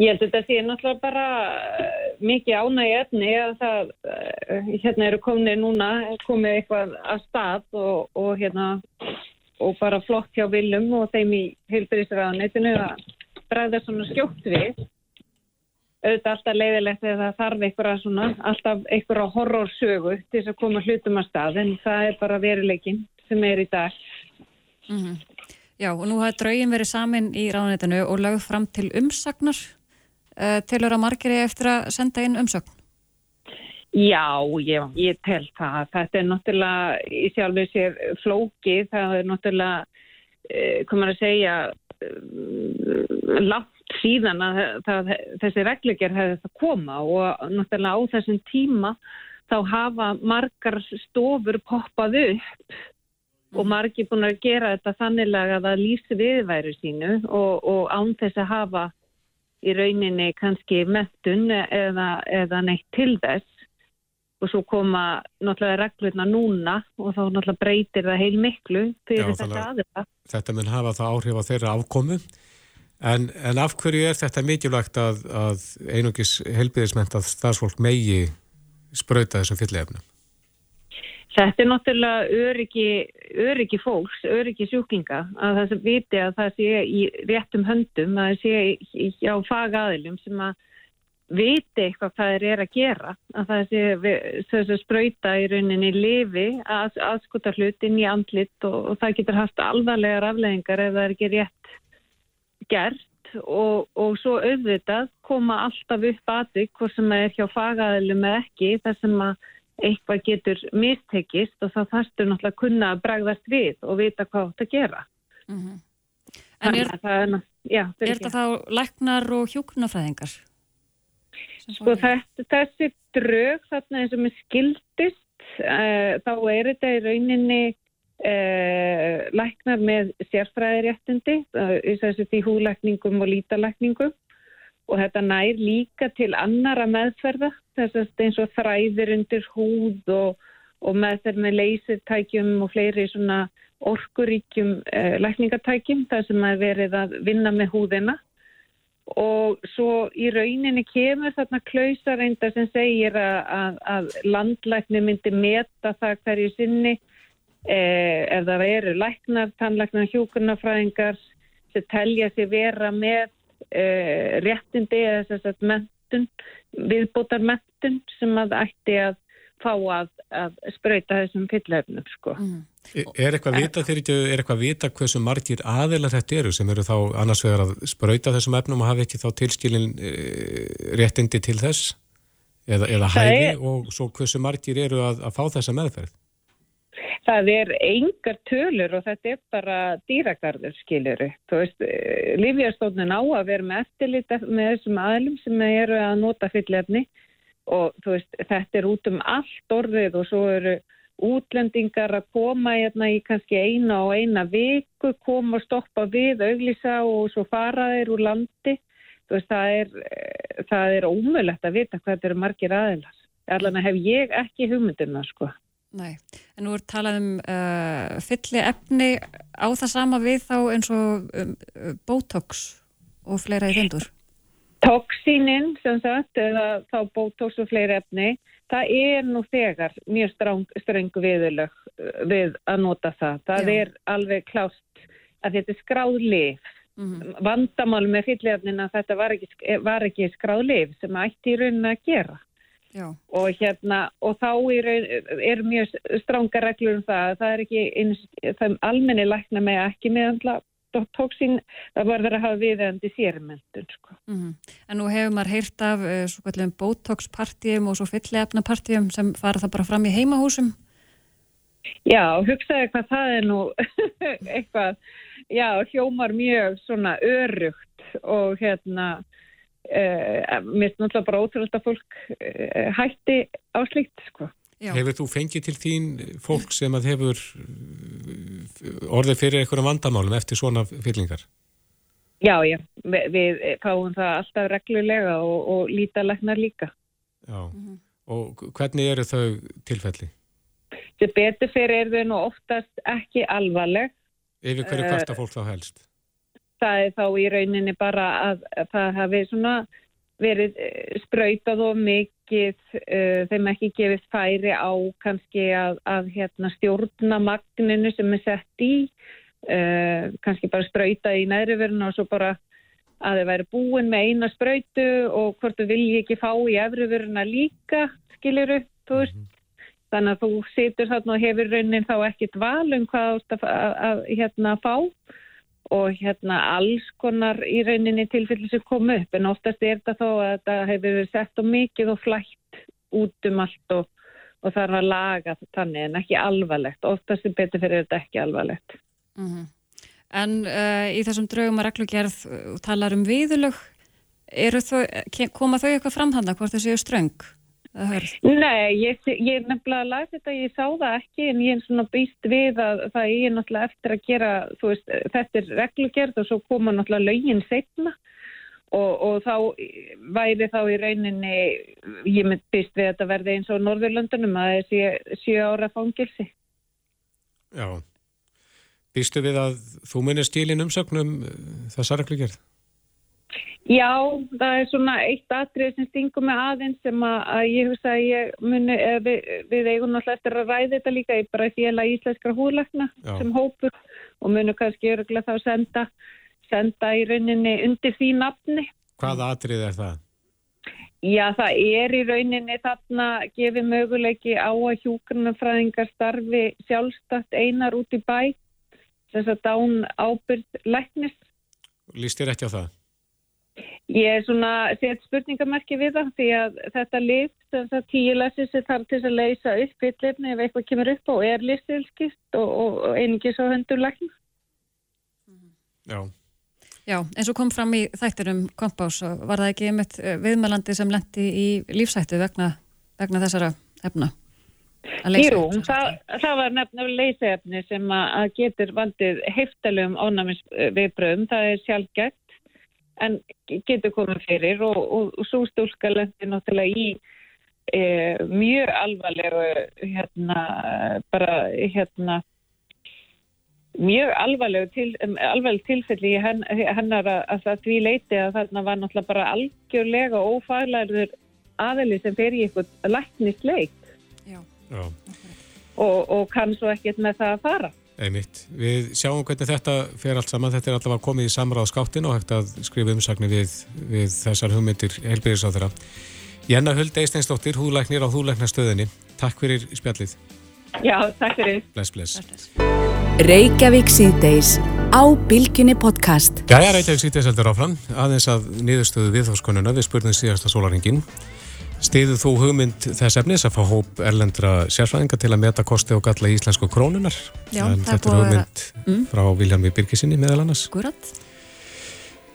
Ég held að þetta sé náttúrulega bara uh, mikið ánægi efni að það, uh, hérna eru komnið núna, komið eitthvað að stað og, og hérna, og bara flott hjá viljum og þeim í heilbyrðisraðanetinu að bræða svona skjótt við. Auðvitað alltaf leiðilegt þegar það þarf eitthvað svona, alltaf eitthvað horrorsögu til þess að koma hlutum að stað en það er bara veruleikin sem er í dag. Mm -hmm. Já og nú hafa draugin verið samin í ráðanetinu og lögð fram til umsagnar uh, tilur að margir eftir að senda inn umsögn? Já, ég, ég tel það. Þetta er náttúrulega í sjálfur sér flókið. Það er náttúrulega, komur að segja, uh, langt síðan að það, þessi reglugjör hefði það koma og náttúrulega á þessum tíma þá hafa margar stofur poppað upp og margir búin að gera þetta þannig að það lýsi viðværu sínu og, og án þess að hafa í rauninni kannski mettun eða, eða neitt til þess og svo koma náttúrulega reglurna núna og þá náttúrulega breytir það heil miklu fyrir Já, þetta aðra. Þetta mun hafa það áhrif á þeirra afkomu en, en af hverju er þetta mikilvægt að, að einungis helbiðisment að starfsfólk megi spröyta þessum fyllefnum? Þetta er náttúrulega öryggi, öryggi fólks, öryggi sjúklinga að það sem viti að það sé í réttum höndum, að það sé á fagaðilum sem að viti eitthvað hvað þeir eru að gera að það sé þess að spröyta í rauninni lifi að aðskota hlutin í andlit og, og það getur haft alvarlegar afleggingar ef það er ekki rétt gert. Og, og svo auðvitað koma alltaf upp aðvik hvort sem það er hjá fagaðilum eða ekki þar sem að eitthvað getur mistekist og þá þarfstu náttúrulega að kunna að bregðast við og vita hvað þetta gera. Mm -hmm. En er, er, já, er þetta þá læknar og hjókunafræðingar? Sko þessi, þessi drög þarna eins og með skildist uh, þá er þetta í rauninni uh, læknar með sérfræðiréttindi uh, í þessu því húlækningum og lítalækningum og þetta nær líka til annara meðferða þess að eins og þræðir undir húð og, og meðferð með leysirtækjum og fleiri svona orkuríkjum eh, lækningatækjum þar sem er verið að vinna með húðina. Og svo í rauninni kemur þarna klausareinda sem segir að, að, að landlækni myndi meta það hverju sinni eh, ef það eru læknar, tannlæknar, hjókurnafræðingar sem telja sig vera með uh, réttindi eða þess að mentun, viðbótar mentun sem að ætti að fá að, að spröyta þessum fyllefnum sko. Mm. Er eitthvað vita þegar er eitthvað vita hversu margir aðeila þetta eru sem eru þá annars vegar að spröyta þessum efnum og hafa ekki þá tilskilin uh, réttindi til þess eða, eða hæfi og svo hversu margir eru að, að fá þessa meðferð? Það er engar tölur og þetta er bara dýragarður skiluru. Þú veist, eh, Lífjastónin á að vera með eftirlita með þessum aðlum sem eru að nota fyllefni og þú veist, þetta er út um allt orðið og svo eru útlendingar að koma hérna í kannski eina og eina viku, koma og stoppa við, auglísa og svo fara þeir úr landi. Þú veist, það er, eh, það er ómulett að vita hvað þetta eru margir aðeins. Allan hef ég ekki hugmyndina, sko. Nei, en nú er talað um uh, fylli efni á það sama við þá eins og um, Botox og fleira í þendur. Toxinin, sem sagt, eða þá Botox og fleira efni, það er nú þegar mjög strengu viðlög uh, við að nota það. Það Já. er alveg klást að þetta er skráðlif. Mm -hmm. Vandamál með fyllefnina þetta var ekki, var ekki skráðlif sem ætti í rauninni að gera. Og, hérna, og þá er, er mjög stránga reglur um það það er ekki eins, það almenni lækna með ekki meðandla tóksín, það var verið að hafa viðeðandi sérmyndun sko. mm -hmm. En nú hefur maður heyrt af uh, kallum botox-partíum og svo fyllefna-partíum sem fara það bara fram í heimahúsum Já, hugsaði hvað það er nú eitthvað, já, hljómar mjög svona örugt og hérna mér finnst náttúrulega bara ótrúlega að fólk uh, hætti á slíkt sko. Hefur þú fengið til þín fólk sem að hefur orðið fyrir einhverjum vandamálum eftir svona fyllingar? Já, já, við, við fáum það alltaf reglulega og, og lítalegnar líka. Já, mm -hmm. og hvernig eru þau tilfelli? Þetta betur fyrir er þau nú oftast ekki alvarleg. Yfir hverju kvarta fólk þá helst? Það er þá í rauninni bara að, að það hafi svona verið eh, sprautað og mikið uh, þeim ekki gefist færi á kannski að, að hérna, stjórna magninu sem er sett í uh, kannski bara sprautað í næriverðinu og svo bara að þeir væri búin með eina sprautu og hvort þú vilji ekki fá í efriverðina líka, skiliru þú veist, mm -hmm. þannig að þú situr þarna og hefur raunin þá ekkit val um hvað þú ætti að, að hérna fá og hérna alls konar í rauninni tilfelli sem kom upp en oftast er þetta þó að þetta hefur verið sett á mikið og flætt út um allt og, og þarf að laga þannig en ekki alvarlegt oftast er betur fyrir þetta ekki alvarlegt mm -hmm. En uh, í þessum draugum að reglugerð uh, talar um viðlög koma þau eitthvað framhanna hvort þau séu ströng? Nei, ég, ég nefnilega lagði þetta, ég sá það ekki en ég er svona býst við að það er náttúrulega eftir að gera, þú veist, þetta er reglugjörð og svo koma náttúrulega laugin setna og, og þá væri þá í rauninni, ég mynd býst við að þetta verði eins og Norðurlöndunum að þessi sjö ára fangilsi. Já, býstu við að þú munir stílin umsögnum þessa reglugjörð? Já, það er svona eitt atrið sem stingum með aðeins sem að, að ég hugsa að ég muni, við, við eigum náttúrulega eftir að ræða þetta líka í bara félag íslenskra húðlagna sem hópur og munu kannski öruglega þá senda, senda í rauninni undir því nafni. Hvaða atrið er það? Já, það er í rauninni þarna gefið möguleiki á að hjúkurnafræðingar starfi sjálfstætt einar út í bæ, þess að dán ábyrð læknis. Lýst þér ekki á það? Ég er svona sett spurningamarki við það því að þetta list, þess að tíu lesir sér þarf til að leysa upp fyrirlefni ef eitthvað kemur upp og er listilskist og, og, og einingis á höndur lækna. Já. Já, eins og kom fram í þættinum kompás og var það ekki einmitt eh, viðmælandi sem lendi í lífsættu vegna, vegna þessara efna? Jú, það, það var nefnilega leysaefni sem að getur valdið heftalum ónæmisviðbröðum, það er sjálfgætt en getur komið fyrir og, og, og svo stúlka lendi náttúrulega í e, mjög alvarlegu hérna bara hérna mjög alvarlegu til, alvarleg tilfelli í hennar að, að það því leiti að þarna var náttúrulega bara algjörlega ófaglæður aðeli sem fer í eitthvað læknist leik Já. Já. Og, og kann svo ekkert með það að fara Einmitt. Við sjáum hvernig þetta fer allt saman. Þetta er allavega komið í samráð skáttin og hægt að skrifa umsagni við, við þessar hugmyndir helbyrðis á þeirra. Jenna Huld Eisteinsdóttir, húðlæknir á húðlæknastöðinni. Takk fyrir spjallið. Já, takk fyrir. Bless, bless. Reykjavík síðdeis á Bilginni podcast. Gæja Reykjavík síðdeis heldur áfram. Aðeins að niðurstöðu viðhóskonuna við spurning síðasta sólaringin. Stiðu þú hugmynd þess efnis að fá hóp erlendra sérfræðinga til að meta kosti og galla í íslensku krónunar? Já, en það er þetta er búið að hugmynd vera- Mm. frá Viljarmi Birgisinni meðal annars. Skurat?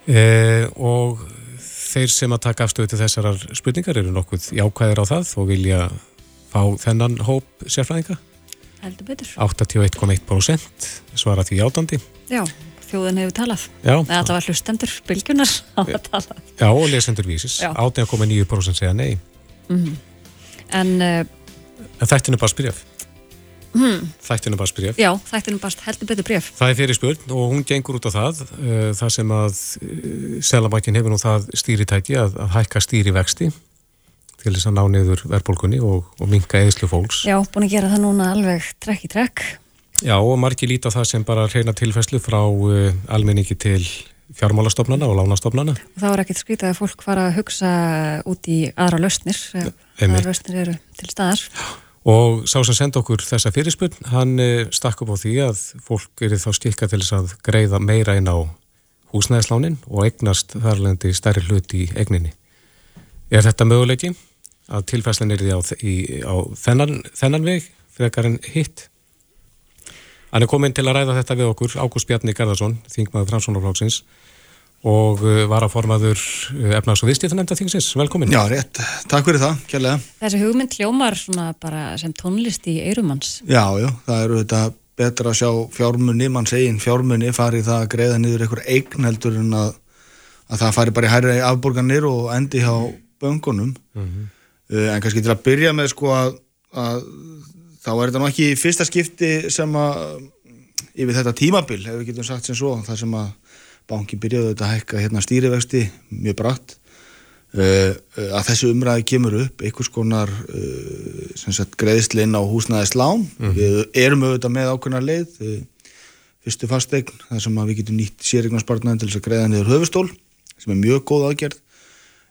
Eh, og þeir sem að taka afstöðu til þessarar spurningar eru nokkuð jákvæðir á það og vilja fá þennan hóp sérfræðinga. Heldur betur. 81,1% svara því átandi. Já, þjóðin hefur talað. Já. Eða allavega hlustendur, bylgjunar hafa talað. Já, og lesendur vísis. Já. 18,9% segja nei. Mm En, uh, En þættinu bara spyrjaf. hmm, Þættinu bara spyrjaf. já, þættinum bara heldur betur bref. Það er fyrir spurn og hún gengur út á það, uh, það sem að uh, Selabankin hefur nú það stýritæki að, að hækka stýri vexti til þess að ná niður verðbólkunni og, og minka eðslu fólks. Já, búin að gera það núna alveg trekk í trekk. Já, og margir líta það sem bara reyna tilfæslu frá almenningi til fjármálastofnana og lánastofnana. Og þá er ekkert skrítið að fólk fara að hugsa út í aðra lausnir. Aðra lausnir eru til staðar. Og sá sem senda okkur þessa fyrirspunn, hann uh, stakk upp á því að fólk eru þá stikka til þess að greiða meira inn á húsnæðislánin og eignast þarlendi stærri hlut í eigninni. Er þetta möguleiki að tilfæslan er því á, í, á þennan, þennan veg frekar en hitt? Hann er komin til að ræða þetta við okkur, Ágúst Bjarni Garðarsson, þingmaður Framsónarflóksins og uh, varaformaður uh, efnags- og viðstíðanemnda þingsins. Velkomin. Já, rétt. Takk fyrir það, kjærlega. Þessi hugmynd hljómar svona bara sem tónlist í eirumanns. Já, já, það eru þetta betra að sjá fjármunni, mann segin fjármunni fari það að greiða niður einhver eign heldur en að, að það fari bara í hærri afborganir og endi hjá böngunum. Mhm. uh, en kannski til að byrja með sko að, að þá er þetta nú ekki fyrsta skipti sem að yfir þetta tímabil, ef við getum sagt sem svo, það sem að banki byrjaði að hækka hérna stýrivexti mjög bratt uh, uh, að þessu umræði kemur upp einhvers konar uh, sem sagt greiðsli inn á húsnæðislán. Við erum auðvitað með ákveðna leið fyrstu fastegn þar sem að við getum nýtt sérignarspartnaðin til þess að greiða niður höfustól sem er mjög góð aðgerð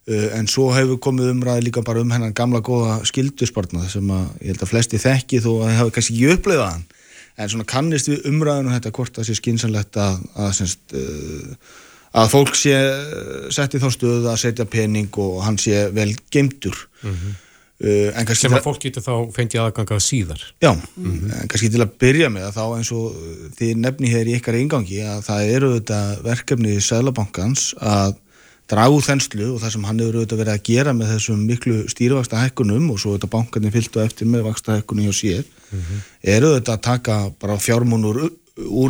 en svo hefur komið umræði líka bara um hennan gamla góða skilduspartnað sem að ég held að flesti þekki þó að það hafi kannski ekki upplegað hann. En svona kannist við umræðinu þetta hvort það sé skynsanlegt að, að, semst, uh, að fólk sé uh, sett í þá stöðu að setja pening og hann sé vel geimtur uh, en kannski Sem að fólk getur þá fengið aðgangað síðar. Já, en kannski til að byrja með að þá eins og þið nefni hér í ykkar eingangi að það eru þetta verkefni í Sælabankans að dragu þenslu og það sem hann hefur auðvitað verið að gera með þessum miklu stýrivaksta hækkunum og svo þetta bankarnir fyllt og eftir með vaksta hækkunum hjá sér eru auðvitað að taka bara fjármún úr,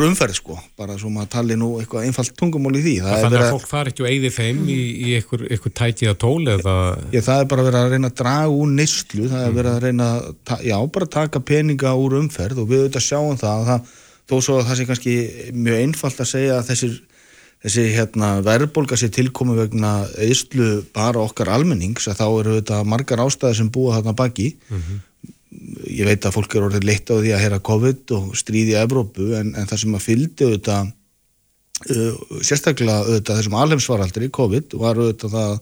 umferð sko, bara svo maður tali nú eitthvað einfalt tungumál í því. Það Þannig að verið, fólk fari ekki og eigði þeim í, í einhver tækið að tól eða... já, það er bara verið að reyna að draga úr neyslu, það er verið að reyna að já, bara taka peninga úr umferð og við auðvitað sjáum það, að það þó svo að það sé kannski mjög einfalt að segja að þessir þessi hérna, verðbólga sér tilkomi vegna eðslu bara okkar almennings að þá eru þetta margar ástæði sem búa þarna baki mm -hmm. ég veit að fólk eru orðið leitt á því að hera COVID og stríði í Evrópu en, en það sem að fyldi auðvitað uh, sérstaklega auðvitað þessum alheimsvaraldri COVID var auðvitað það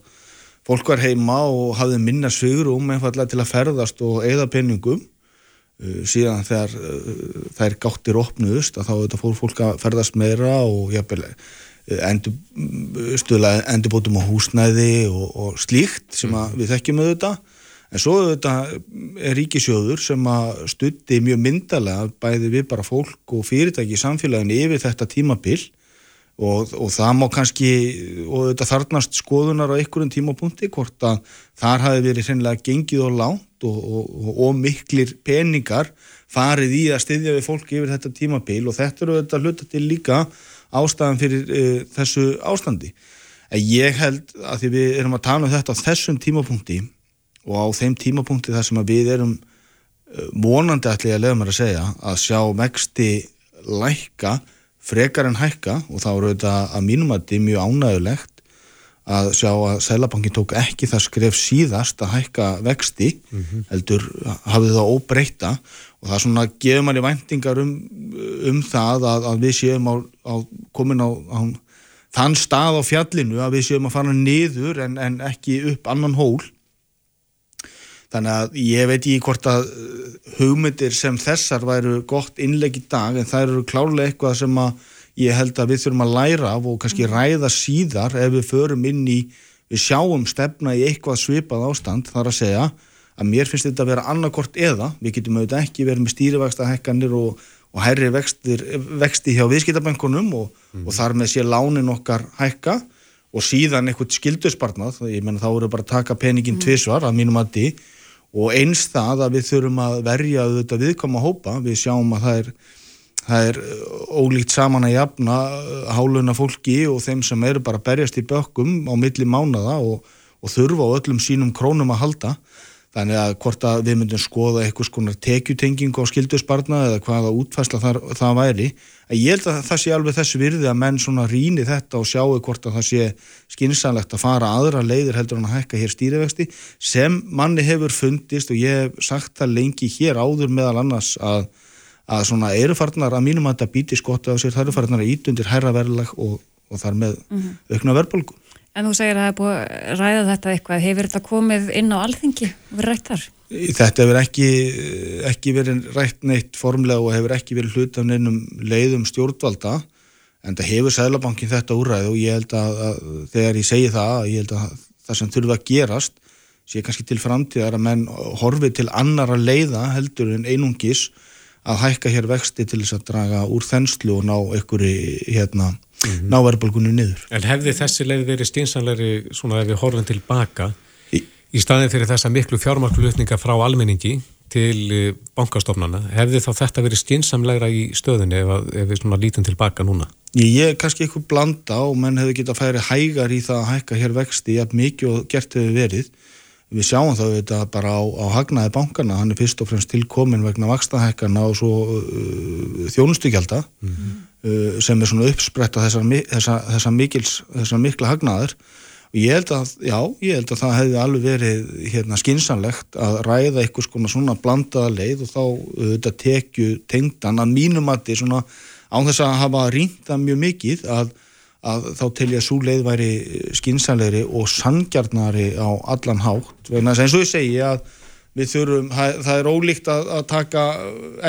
fólk var heima og hafði minna svigurum einfallega til að ferðast og eigða penningum uh, síðan þegar uh, þær gáttir opnuðust að þá auðvitað fór fólk að ferðast meira og jafnvel endur, stuðla endurbótum á húsnæði og, og slíkt sem mm. við þekkjum auðvitað. En svo auðvitað er ríkisjóður sem að stutti mjög myndalega bæði við bara fólk og fyrirtæki í samfélaginu yfir þetta tímabill og, og það má kannski og auðvitað þarnast skoðunar á einhverjum tímapunkti hvort að þar hafi verið hreinlega gengið og lánt og, og, miklir peningar farið í að styðja við fólk yfir þetta tímabill og þetta eru auðvitað hluta til líka ástæðan fyrir uh, þessu ástandi. En ég held að því við erum að tala um þetta á þessum tímapunkti og á þeim tímapunkti þar sem við erum uh, vonandi allir að lefa mér að segja að sjá vexti lækka frekar en hækka og þá eru þetta að mínum að þetta er mjög ánægulegt að sjá að Sælabankin tók ekki það skref síðast að hækka vexti mm -hmm. heldur hafið það óbreyta og það svona gefa manni væntingar um, um það að, að við séum á, á komin á, á þann stað á fjallinu að við séum að fara niður en, en ekki upp annan hól þannig að ég veit ekki hvort að hugmyndir sem þessar væru gott innleg í dag en það eru klárlega eitthvað sem að ég held að við þurfum að læra af og kannski ræða síðar ef við förum inn í, við sjáum stefna í eitthvað svipað ástand. Þar að segja að mér finnst þetta að vera annarkort eða, við getum auðvitað ekki verið með stýrivægsta hekkanir og, og herri vextir, vexti hjá viðskiptabankunum og, mm. og þar með sé lánin okkar hækka og síðan eitthvað skildusbarnað, ég menna þá eru bara að taka peningin mm. tvísvar að mínum að því og eins það að við þurfum að verja auðvitað viðkoma hópa, við sjáum að það er það er uh, ólíkt saman að jafna uh, háluna fólki og þeim sem eru bara berjast í bökkum á milli mánada og, og þurfa á öllum sínum krónum að halda. Þannig að hvort að við myndum skoða eitthvað skonar tekjutengingu á skildusbarna eða hvaða útfæsla þar, það væri. Að ég held að það sé alveg þessu virði að menn svona rýni þetta og sjáu hvort að það sé skinsanlegt að fara aðra leiðir heldur en að hækka hér stýrivexti sem manni hefur fundist og ég hef sagt það lengi hér áður meðal annars að að svona erufarnar að mínum að þetta býti skotta á sér, það eru farnar að ítundir hæra verðlag og, og þar með mm -hmm. aukna verðbólgu. En þú segir að það er búið að ræða þetta eitthvað, hefur þetta komið inn á alþingi og verið rætt þar? Þetta hefur ekki, ekki verið rætt neitt formlega og hefur ekki verið hlut af neinum leiðum stjórnvalda en það hefur Sælabankin þetta úræð og ég held að, að þegar ég segi það, ég held að það sem þurfa að gerast sé kannski til framtíðar að menn horfi til annara leiða heldur en einungis að hækka hér vexti til þess að draga úr þenslu og ná einhverju hérna, mm -hmm. ná verðbólgunni niður. En hefði þessi leið verið stínsanleiri svona ef við horfum tilbaka í, í staðin fyrir þessa miklu fjármarklutninga frá almenningi til eh, bankastofnana, hefði þá þetta verið stínsamleira í stöðinni ef, ef við svona lítum tilbaka núna? Ég er kannski eitthvað blanda og menn hefði getað færi hægar í það að hækka hér vexti jafn mikið og gert hefur verið við sjáum þá þetta bara á, á hagnaði bankana, hann er fyrst og fremst tilkomin vegna vakstahækana og svo uh, þjónustygjálta mm -hmm. uh, sem er svona uppspretta þessar, þessar, þessar, mikils, þessar mikla hagnaður og ég held að, já, ég held að það hefði alveg verið hérna skinsanlegt að ræða eitthvað svona, svona blandaða leið og þá uh, þetta tekju tengdan að mínum að þetta er svona á þess að hafa rínda mjög mikið að að þá til ég að svo leið væri skinsanleiri og sangjarnari á allan hátt. Vegna eins og ég segi að við þurfum, það er ólíkt að, að taka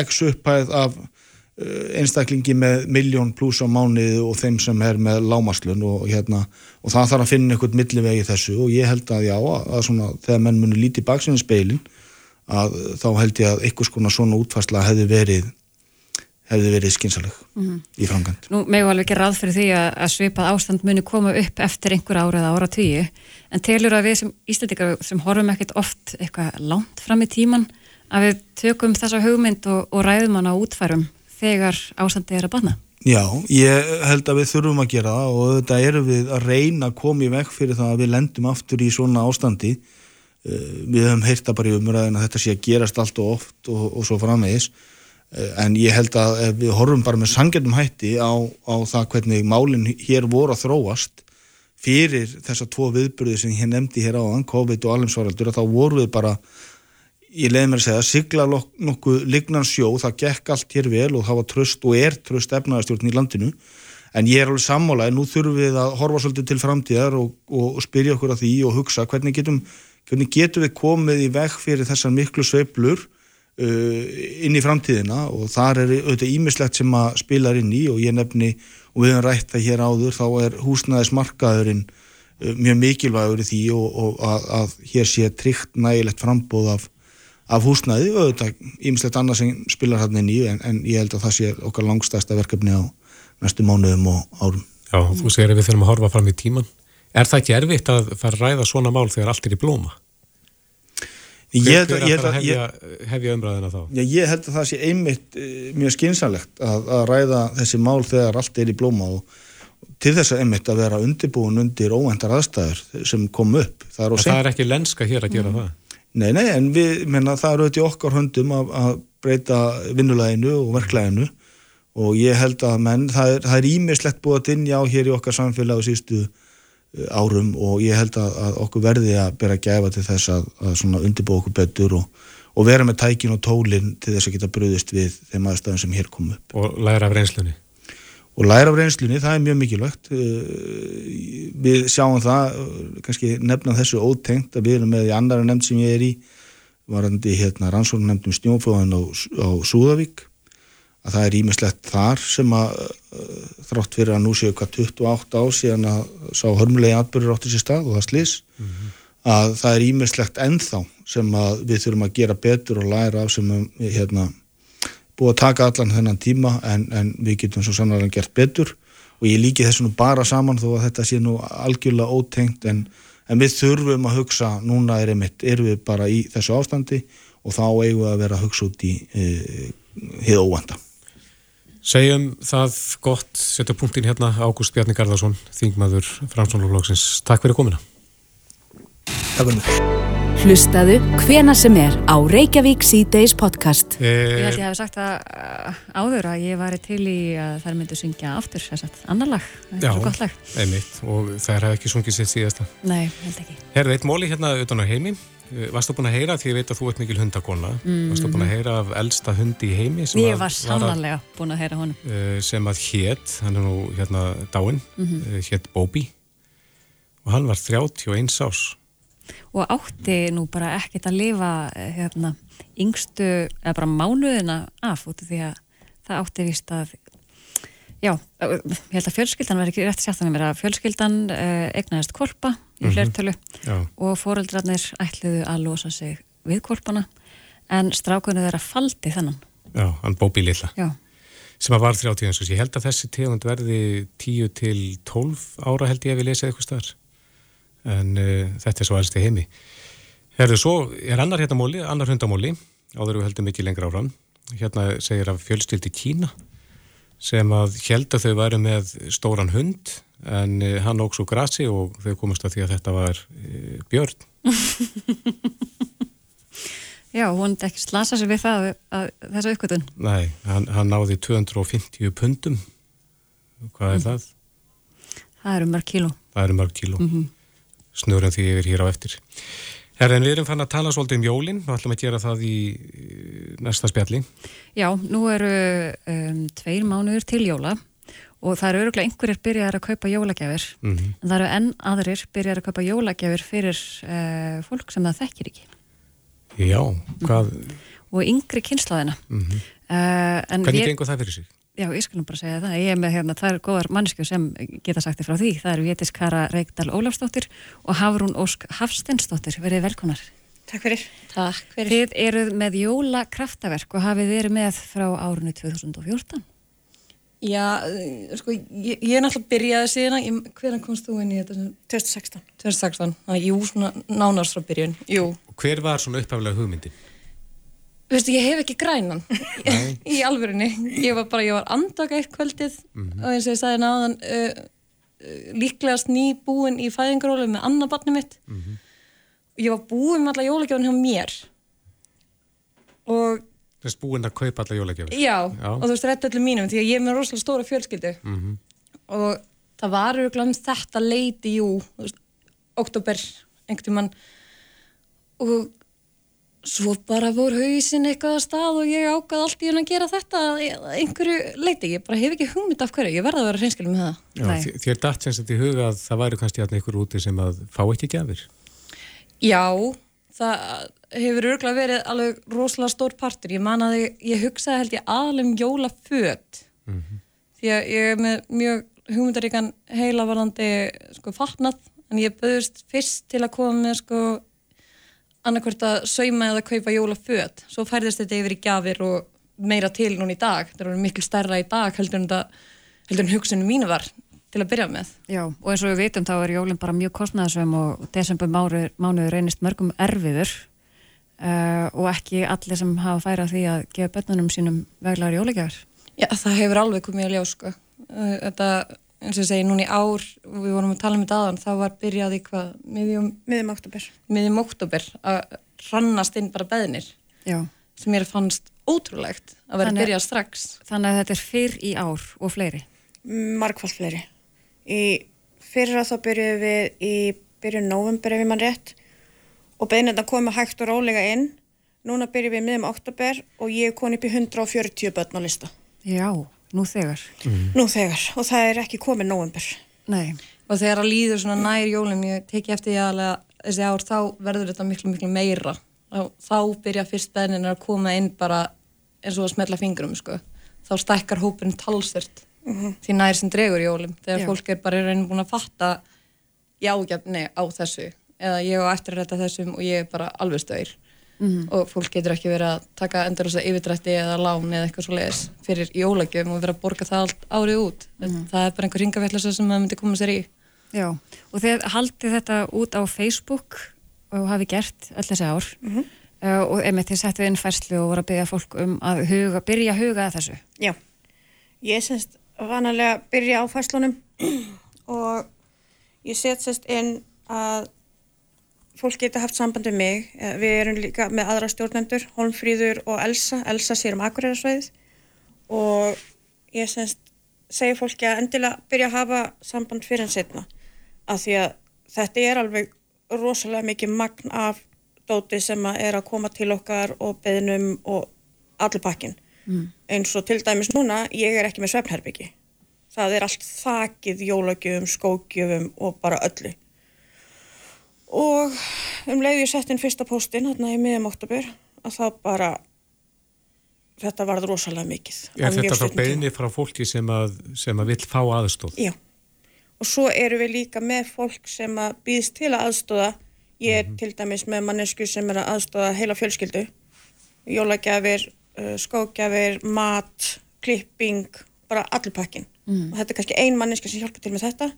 x upphæð af eh, einstaklingi með miljón pluss á mánuði og þeim sem er með lámaslun og, hérna, og það þarf að finna einhvern millivegi þessu og ég held að já, að svona, þegar menn muni lítið baksinu speilin að þá held ég að einhvers konar svona útfærsla hefði verið hefði verið skynsaleg mm -hmm. í framkvæmt. Nú megum alveg ekki ráð fyrir því að, að svipað ástand muni koma upp eftir einhver ára eða ára tíu, en telur að við sem ístændikar sem horfum ekkert oft eitthvað langt fram í tíman að við tökum þessa hugmynd og, og ræðum hana útfærum þegar ástandi er að banna? Já, ég held að við þurfum að gera það og þetta eru við að reyna að koma í vekk fyrir það að við lendum aftur í svona ástandi. Eh, við höfum heyrta bara í umræðin að þetta sé að gerast allt og oft og, og svo framvegis en ég held að við horfum bara með sangjörnum hætti á, á það hvernig málinn hér voru að þróast fyrir þessar tvo viðbyrði sem ég nefndi hér áðan, COVID og alheimsvaraldur þá voru við bara ég leiði mér að segja, sigla nokkuð lignan sjó, það gekk allt hér vel og það var tröst og er tröst efnaðarstjórn í landinu, en ég er alveg sammála en nú þurfum við að horfa svolítið til framtíðar og, og, og spyrja okkur að því og hugsa hvernig getum, hvernig getum við komið í veg fyrir þessar miklu sveiblur inn í framtíðina og þar er auðvitað ímislegt sem að spilar inn í og ég nefni og við höfum rætt það hér áður þá er húsnæðismarkaðurinn uh, mjög mikilvægur í því og, og að, að hér sé tryggt nægilegt frambóð af, af húsnæði og auðvitað ímislegt annað sem spilar hann inn í en, en ég held að það sé okkar langstæsta verkefni á næstu mánuðum og árum Já, þú segir að við þurfum að horfa fram í tíman Er það ekki erfitt að fara að ræða svona mál þegar allt er í blóma? Hver, hver er að hefja, hefja umræðina þá? Já, ég held að það sé einmitt uh, mjög skynsalegt að, að ræða þessi mál þegar allt er í blóma og til þess að einmitt að vera undirbúin undir óvendar aðstæður sem kom upp. Það er, það er ekki lenska hér að gera mm. það? Nei, nei, en við, menna, það eru auðvitað okkar höndum að, að breyta vinnuleginu og verkleginu og ég held að menn, það er ímislegt búið að dinja á hér í okkar samfélag og sístu Eh, árum og ég held að, að okkur verði að bera gæfa til þess að, að undirbú okkur betur og, og vera með tækin og tólinn til þess að geta bröðist við þeim aðstæðum sem hér kom upp. Og læra af reynslunni? Og læra af reynslunni, það er mjög mikilvægt. Eh, við sjáum það, eh, kannski nefna þessu ótengt að við erum með í annara nefnd sem ég er í, varandi hérna rannsókn nefndum snjófóðan á, á Súðavík að það er ímislegt þar sem að uh, þrátt fyrir að nú séu hvað 28 á síðan að sá hörmulegi atbyrður átti sér stað og það slís mm -hmm. að það er ímislegt ennþá sem að við þurfum að gera betur og læra af sem við hérna búið að taka allan þennan tíma en, en við getum svo sannlega gert betur og ég líki þessu nú bara saman þó að þetta sé nú algjörlega ótengt en, en við þurfum að hugsa núna er einmitt, erum við bara í þessu ástandi og þá eigum við að vera að hugsa út í e, hið óvanda Segjum það gott, setja punktin hérna Ágúst Bjarni Garðarsson, þingmaður Framsónulóksins. Takk fyrir komina. Takk fyrir. Hlustaðu hvena sem er á Reykjavík C-Days podcast. Eh, ég held ég hef sagt að uh, áður að ég var til í að þær myndu syngja aftur, þess að annar lag, það er gott lag. Já, einmitt, og þær hef ekki sungið sitt síðasta. Nei, held ekki. Herði eitt móli hérna utan á heimi Eh, varstu búin að heyra, því ég veit að þú ert mikil hundakonna mm. Varstu búin að heyra af eldsta hundi í heimi Ég var sannlega búin að heyra honum eh, Sem að hétt, hann er nú hérna dáinn mm -hmm. Hétt Bóbi Og hann var 31 ás Og átti nú bara ekkert að lifa hérna, yngstu, eða bara mánuðina af út af því að það átti vist að Já, ég held að fjölskyldan verði ekki rétt að með mér að fjölskyldan eh, egnaðist korpa í flertölu mm -hmm. og foreldrarnir ætluðu að losa sig við korpana en strákunni þeirra faldi þennan. Já, hann bóbi lilla. Já. Sem að var 30 eins og ég held að þessi tegund verði 10 til 12 ára held ég að við lesið eitthvað starf. En uh, þetta er svo aðeins til heimi. Herðu, svo er annar hérna móli, annar hundamóli, áður við heldum ekki lengra áfram. Hérna segir af fjölstyldi Kína sem að held að þau væri með stóran hund en uh, hann óks úr grassi og þau komast að því að þetta var uh, björn Já, hún ekki slasa sér við það að þessa uppgötun Nei, hann, hann náði 250 pundum hvað er mm. það? Það eru mörg kíló Það eru mörg kíló mm -hmm. snurðan því yfir hér á eftir Herðin, við erum fann að tala svolítið um jólinn og ætlum að gera það í næsta spjalli. Já, nú eru um, tveir mánuður til jóla og það eru öruglega einhverjir byrjar að kaupa jólagjafir mm -hmm. en það eru enn aðrir byrjar að kaupa jólagjafir fyrir uh, fólk sem það þekkir ekki. Já, hvað... Mm. Og yngri kynslaðina. Mm -hmm. uh, Hvernig við... gengur það fyrir sig? Já, ég skal nú bara segja það. Ég er með hérna tvær góðar mannsku sem geta sagt þér frá því. Það eru Vétis Kara Reykdal Ólafsdóttir og Hafrún Ósk Hafstensdóttir. Verðið velkonar. Takk fyrir. Takk fyrir. Þið eruð með Jóla kraftaverk og hafið verið með frá árunni 2014. Já, sko, ég, ég er náttúrulega byrjaði síðan. Hvernig komst þú inn í þetta? 2016. 2016. Þannig að jú, svona nánast frá byrjun. Jú. Og hver var svona uppaflega hugmyndin? Veistu, ég hef ekki grænan í alvörunni. Ég var bara, ég var andaka eitt kvöldið mm -hmm. og eins og ég sagði náðan uh, líklegast ný búin í fæðingarólu með annar barni mitt. Mm -hmm. Ég var búin með alla jólagjóðin hjá mér og Þess búinn að kaupa alla jólagjafir. Já, og þú veist, rétt öllum mínum, því að ég er með rosalega stóra fjölskyldu Mhm. og það var auðvitað um þetta leiti, jú, þú veist, oktober, einhvern tímann og svo bara voru hausinn eitthvað að stað og ég ákvað allt í henn að gera þetta einhverju leiti, ég bara hef ekki hugmynd af hverju, ég verða að vera hreinskilum með það. Já, þér- þér datt sem sagt í huga að það væri kannski ykkur úti sem að fá ekki gjafir. Já, það hefur örgulega verið alveg rosalega stór partur. Ég man að ég, ég hugsaði held ég aðalum jólaföt því að ég er með mjög hugmyndaríkan heila varandi sko fatnað en ég bauðist fyrst til að koma með sko annarkvört að sauma eða kaupa jólaföt svo færðist þetta yfir í gjafir og meira til núna í dag. Það er miklu stærra í dag heldur en, en hugsunum mínu var til að byrja með. Já, og eins og við vitum þá er jólinn bara mjög kostnæðasum og desember mánuður, reynist mörgum erfiður uh, og ekki allir sem hafa færa því að gefa börnunum sínum veglegar jólagjafir. Já, það hefur alveg komið að ljá sko. Uh, Þetta, eins og ég segi, núna í ár og við vorum að tala um þetta aðan, það var byrjað í hvað, miðjum, miðjum oktober miðjum oktober að rannast inn bara beðnir Já. sem mér fannst ótrúlegt að vera að byrja strax. Þannig að þetta er fyrr í ár og fleiri. margfald fleiri í fyrra þá byrjuðum við í byrjun november ef ég mann rétt og beðnirna koma hægt og rólega inn núna byrjuðum við miðum oktober og ég er konið upp í 140 börn á lista Já, nú þegar. nú þegar og það er ekki komið november Nei. Og þegar að líður svona nær jólum, ég teki eftir því aðlega þessi ár, þá verður þetta miklu, miklu meira. Þá, þá byrja fyrst beðnin að koma inn bara eins og að smetla fingrum, sko. Þá stækkar hópurinn talsvert Mhm. því nær sem dregur jólum. Þegar Já. fólk er bara í rauninu búin að fatta jágefni á þessu. Eða ég á eftir að rætta þessum og ég er bara alveg stöður. Mhm. Og fólk getur ekki verið að taka endur þess að yfirdrætti eða lán eða eitthvað svo leiðis fyrir jólagjöfum og vera að borga það allt árið út. Mhm. Það er bara einhver ringafellasa sem maður myndi koma sér í. Já, og þið haldið þetta út á Facebook og hafi gert öll þessi ár uh, og einmitt þið settu inn færslu og voru að byggja fólk um að huga, byrja að huga að þessu. Já, ég semst vanalega byrja á fæslunum og ég set semst inn að fólk geta haft samband við mig. Eh, Við erum líka með aðra stjórnendur, Holmfríður og Elsa. Elsa sér um Akureyrarsveið og ég semst segi fólki að endilega byrja að hafa samband fyrir en setna af því að þetta er alveg rosalega mikið magn af dóti sem að er að koma til okkar og beðnum og allir pakkin Mm. eins og til dæmis núna, ég er ekki með svefnherbyggi. Það er allt þakið jólagjöfum, skógjöfum og bara öllu. Og um leið ég sett inn fyrsta póstinn, hérna í miðjum oktober, að það bara, þetta varð rosalega mikið. Er þetta tíma. beðni frá fólki sem að, sem að vill fá aðstóð? Já. Og svo eru við líka með fólk sem að býðst til að aðstóða. Ég er til dæmis með mannesku sem er að aðstóða heila fjölskyldu. Jólagjafir, uh, skógjafir, mat, klipping, bara allur pakkin. Mm. Og þetta er kannski ein manneska sem hjálpar til með þetta.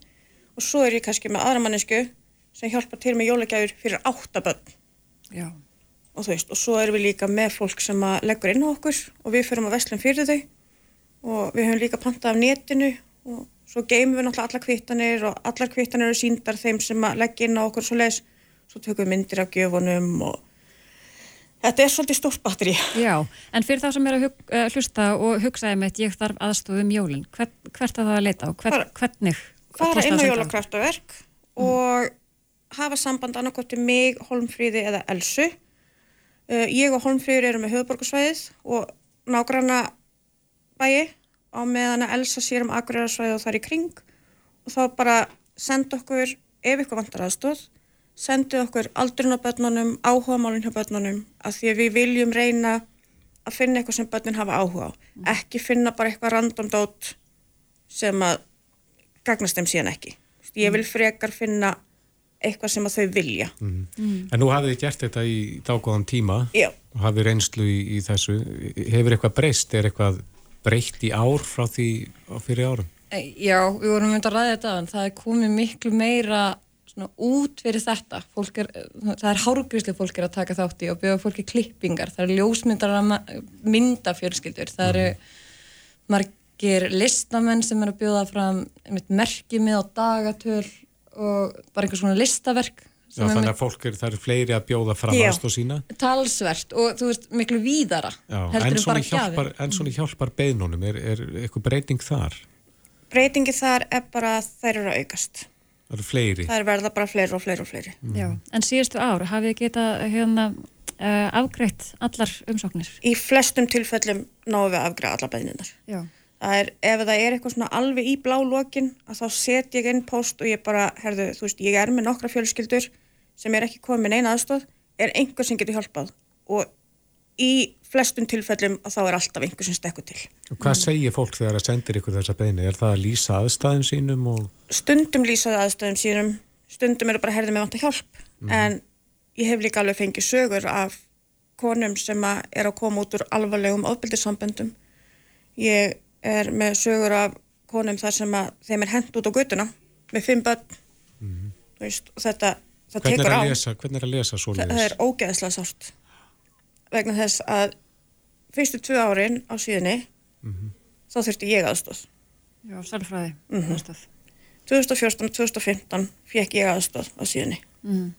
Og svo er ég kannski með aðra mannesku sem hjálpar til með jólagjafir fyrir átta börn. Já. Og þú veist, og svo erum við líka með fólk sem leggur inn á okkur og við förum að veslum fyrir þau og við höfum líka pantað af netinu og svo geymum við náttúrulega allar kvittanir og allar kvittanir eru síndar þeim sem að leggja inn á okkur svo leis, svo tökum við myndir af gjöfunum og þetta er svolítið stórt batteri. Já, en fyrir þá sem er að hug, uh, hlusta og hugsaði með ég þarf aðstofum jólinn, Hver, hvert að það að leita og hver, hvernig? Fara inn á jólakraftaverk og hafa samband annarkvæmti mig, Holmfríði eða Elsu. Uh, ég og Holmfríður eru með höfuborgarsvæðið og nágranna bæi á meðan að Elsa sér um Akureyrarsvæðið og þar í kring. Og þá bara senda okkur ef ykkur vantar aðstóð sendið okkur aldrun á börnunum, áhuga málun hjá börnunum að því að við viljum reyna að finna eitthvað sem börnin hafa áhuga á. Ekki finna bara eitthvað random dót sem að gagnast þeim síðan ekki. Ég vil frekar finna eitthvað sem að þau vilja. En nú hafið þið gert þetta í dágóðan tíma. Já. og hafið reynslu í, í þessu. Hefur eitthvað breyst? Er eitthvað breytt í ár frá því á fyrir árum? Já, við vorum myndið að ræða þetta en það er komið miklu meira svona, út fyrir þetta. Er, það er hárgrísli fólk er að taka þátt í og bjóða fólki klippingar. Það eru ljósmyndar að mynda fjölskyldur það eru margir listamenn sem er að bjóða fram einmitt, merkimið á dagatöl og bara einhvers svona listaverk Já, þannig að fólk er, það er fleiri að bjóða fram Já. aðstóð sína. talsvert og þú veist miklu víðara Já, en en svona hjálpar, en svona hjálpar beðnunum, er, er eitthvað breyting þar? Breytingi þar er bara að þær eru að aukast. Það eru fleiri. Það er verða bara fleiri og fleiri og fleiri. Já. En síðustu ár, hafið þið getað hérna, uh, afgreitt allar umsóknir? Í flestum tilfellum náum við að afgræða alla beðninar. Já. Það er, ef það er eitthvað svona alveg í blá lokin, að þá set ég inn post og ég bara, herðu, þú veist, ég er með nokkra fjölskyldur sem er ekki komið með neina aðstóð, er einhver sem getur hjálpað og í flestum tilfellum að þá er alltaf einhver sem stekkur til. Og hvað segir fólk þegar það sendir ykkur þessa beðni? Er það að lýsa aðstæðin sínum og... Stundum lýsaði aðstöðum sínum, stundum eru bara herðið með vant að hjálp, en ég hef líka alveg fengið sögur af konum sem að er að koma út úr alvarlegum ofbildissamböndum. Ég er með sögur af konum þar sem að þeim er hent út á göttuna með fimm börn, þú veist, og þetta, það Hvernig er, tekur á. lesa, hvernig er að lesa svo Það, það er ógeðslega sárt vegna þess að fyrstu tvö árin á síðunni þá þurfti ég aðstóð. Já, sælfræði. Mhm. aðstoð. 2014-2015 fekk ég aðstóð á síðunni Mhm.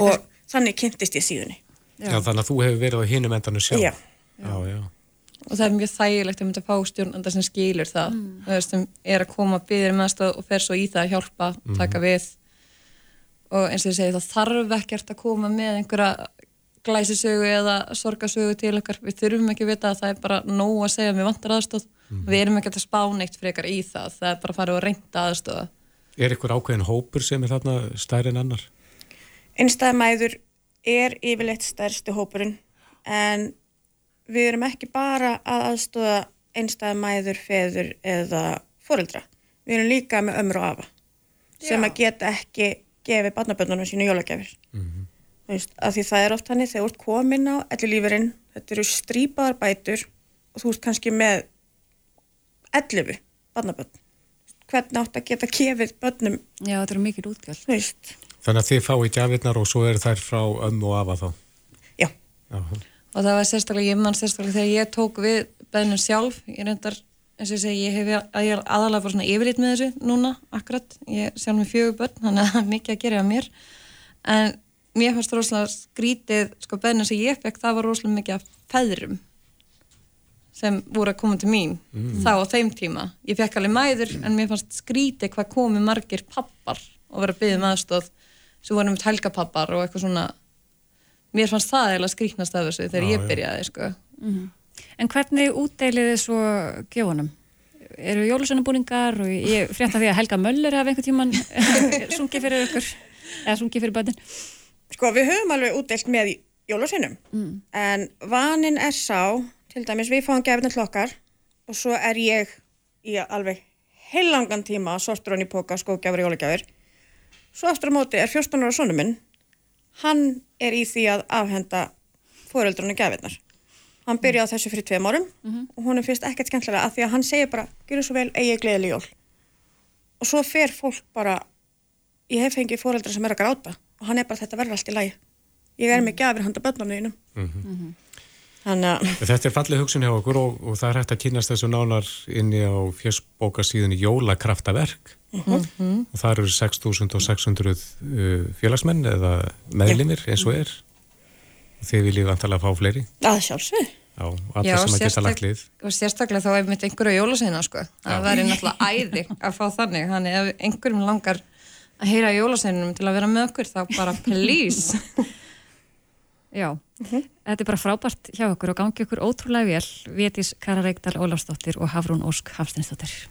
og þannig kynntist ég síðunni. Já. þannig að þú hefur verið á hinum endanum sjálf. Já. Já, já. Og það er mjög þægilegt um þetta fá stjórnanda sem skilur það. Mm. veist, sem er að koma byggðir með aðstöð og fer svo í það að hjálpa, Mhm. taka við. Og eins og ég segi það þarf ekkert að koma með einhverja glæsisögu eða sorgasögu til okkar, við þurfum ekki að vita að það er bara nóg að segja. Að við vantar aðstóð við erum ekki að spá neitt frekar í það. Það er bara að fara og reynda aðstóða Er ykkur ákveðin hópur sem er þarna stærri en annar? Einstæðamæður er yfirleitt stærsti hópurinn en við erum ekki bara að aðstóða einstæðamæður, feður eða foreldra. Við erum líka með ömru og afa sem að geta ekki gefið barnaböndunum sínu jólagjafir. Þú veist, af því það er oft hannig þegar þú ert komin á ellilífurinn, þetta eru strípaðar bætur og þú ert kannski með 11 barnabönd. Hvernig átt að geta gefið bönnum? Já, þetta eru mikil útgjöld. Þú veist, Þannig að þið fáið gjafirnar og svo eru þær frá ömmu og afa þá? Já. Já. Og það var sérstaklega, ég mann sérstaklega þegar ég tók við beðnum sjálf, ég reyndar eins og ég segi, ég hef að ég aðalega bara svona yfirlit með þessu núna, akkurat. Ég sjálf með fjögur börn, þannig að það er mikið að gera á mér, en mér fannst rosalega skrítið, sko beðnum sem ég fekk, það var rosalega mikið af feðrum sem voru að koma til mín Mm. þá á þeim tíma, ég fekk alveg mæður en mér fannst skrítið hvað komi margir pappar og verið að byggja um aðstóð sem voru um helgapappar og eitthvað svona mér fannst það eiginlega skrítnast af þessu þegar Já, ég byrjaði sko. Mhm. En hvernig útdeilið þið svo gjóðunum? Eru jólusönnabúningar og ég frétta því að Helga Möller hafi einhvern tíman sungið fyrir ykkur eða sungið fyrir bönnin? Sko, við höfum alveg útdelt með jólasinum, Mm. en vanin er sá, til dæmis við fáum gefnir til okkar og svo er ég í alveg heilangan tíma sortur hann í póka, skógjafur, jólagjafir. Svo aftur á móti er 14 ára sonu minn, hann er í því að afhenda fóreldrunni gefirnar. Hann byrjaði á þessu fyrir tveim árum og hún fyrst ekkert skemmtilega að því að hann segir bara, gjör svo vel, eigi gleðileg jól. Og svo fer fólk bara, ég hef fengið fóreldra sem er að gráta og hann er bara, þetta verður allt í lagi. Ég er með gafir handa börnum þínum. Mm að, Þetta er fallið hugsun hjá okkur og, og það er hægt að kynast þessu nánar inni á fjörsbókasíðunni Jólakraftaverk Mhm. og það eru 6600 uh, félagsmenn eða meðlimir eins og er. Og þið viljið vantalega fá fleiri? Að sjálfsög. Já, allir sem að geta lagt lið. og sérstaklega þá ef mitt einhverju jólasveina sko. það væri náttúrulega æði að fá þannig. Þannig ef einhverjum langar að heyra jólasveinunum til að vera með okkur þá bara please. Já, þetta er bara frábært hjá okkur og gangi okkur ótrúlega vel. Vétis Kara Reykdal Ólafsdóttir og Hafrún Ósk Hafstinsdóttir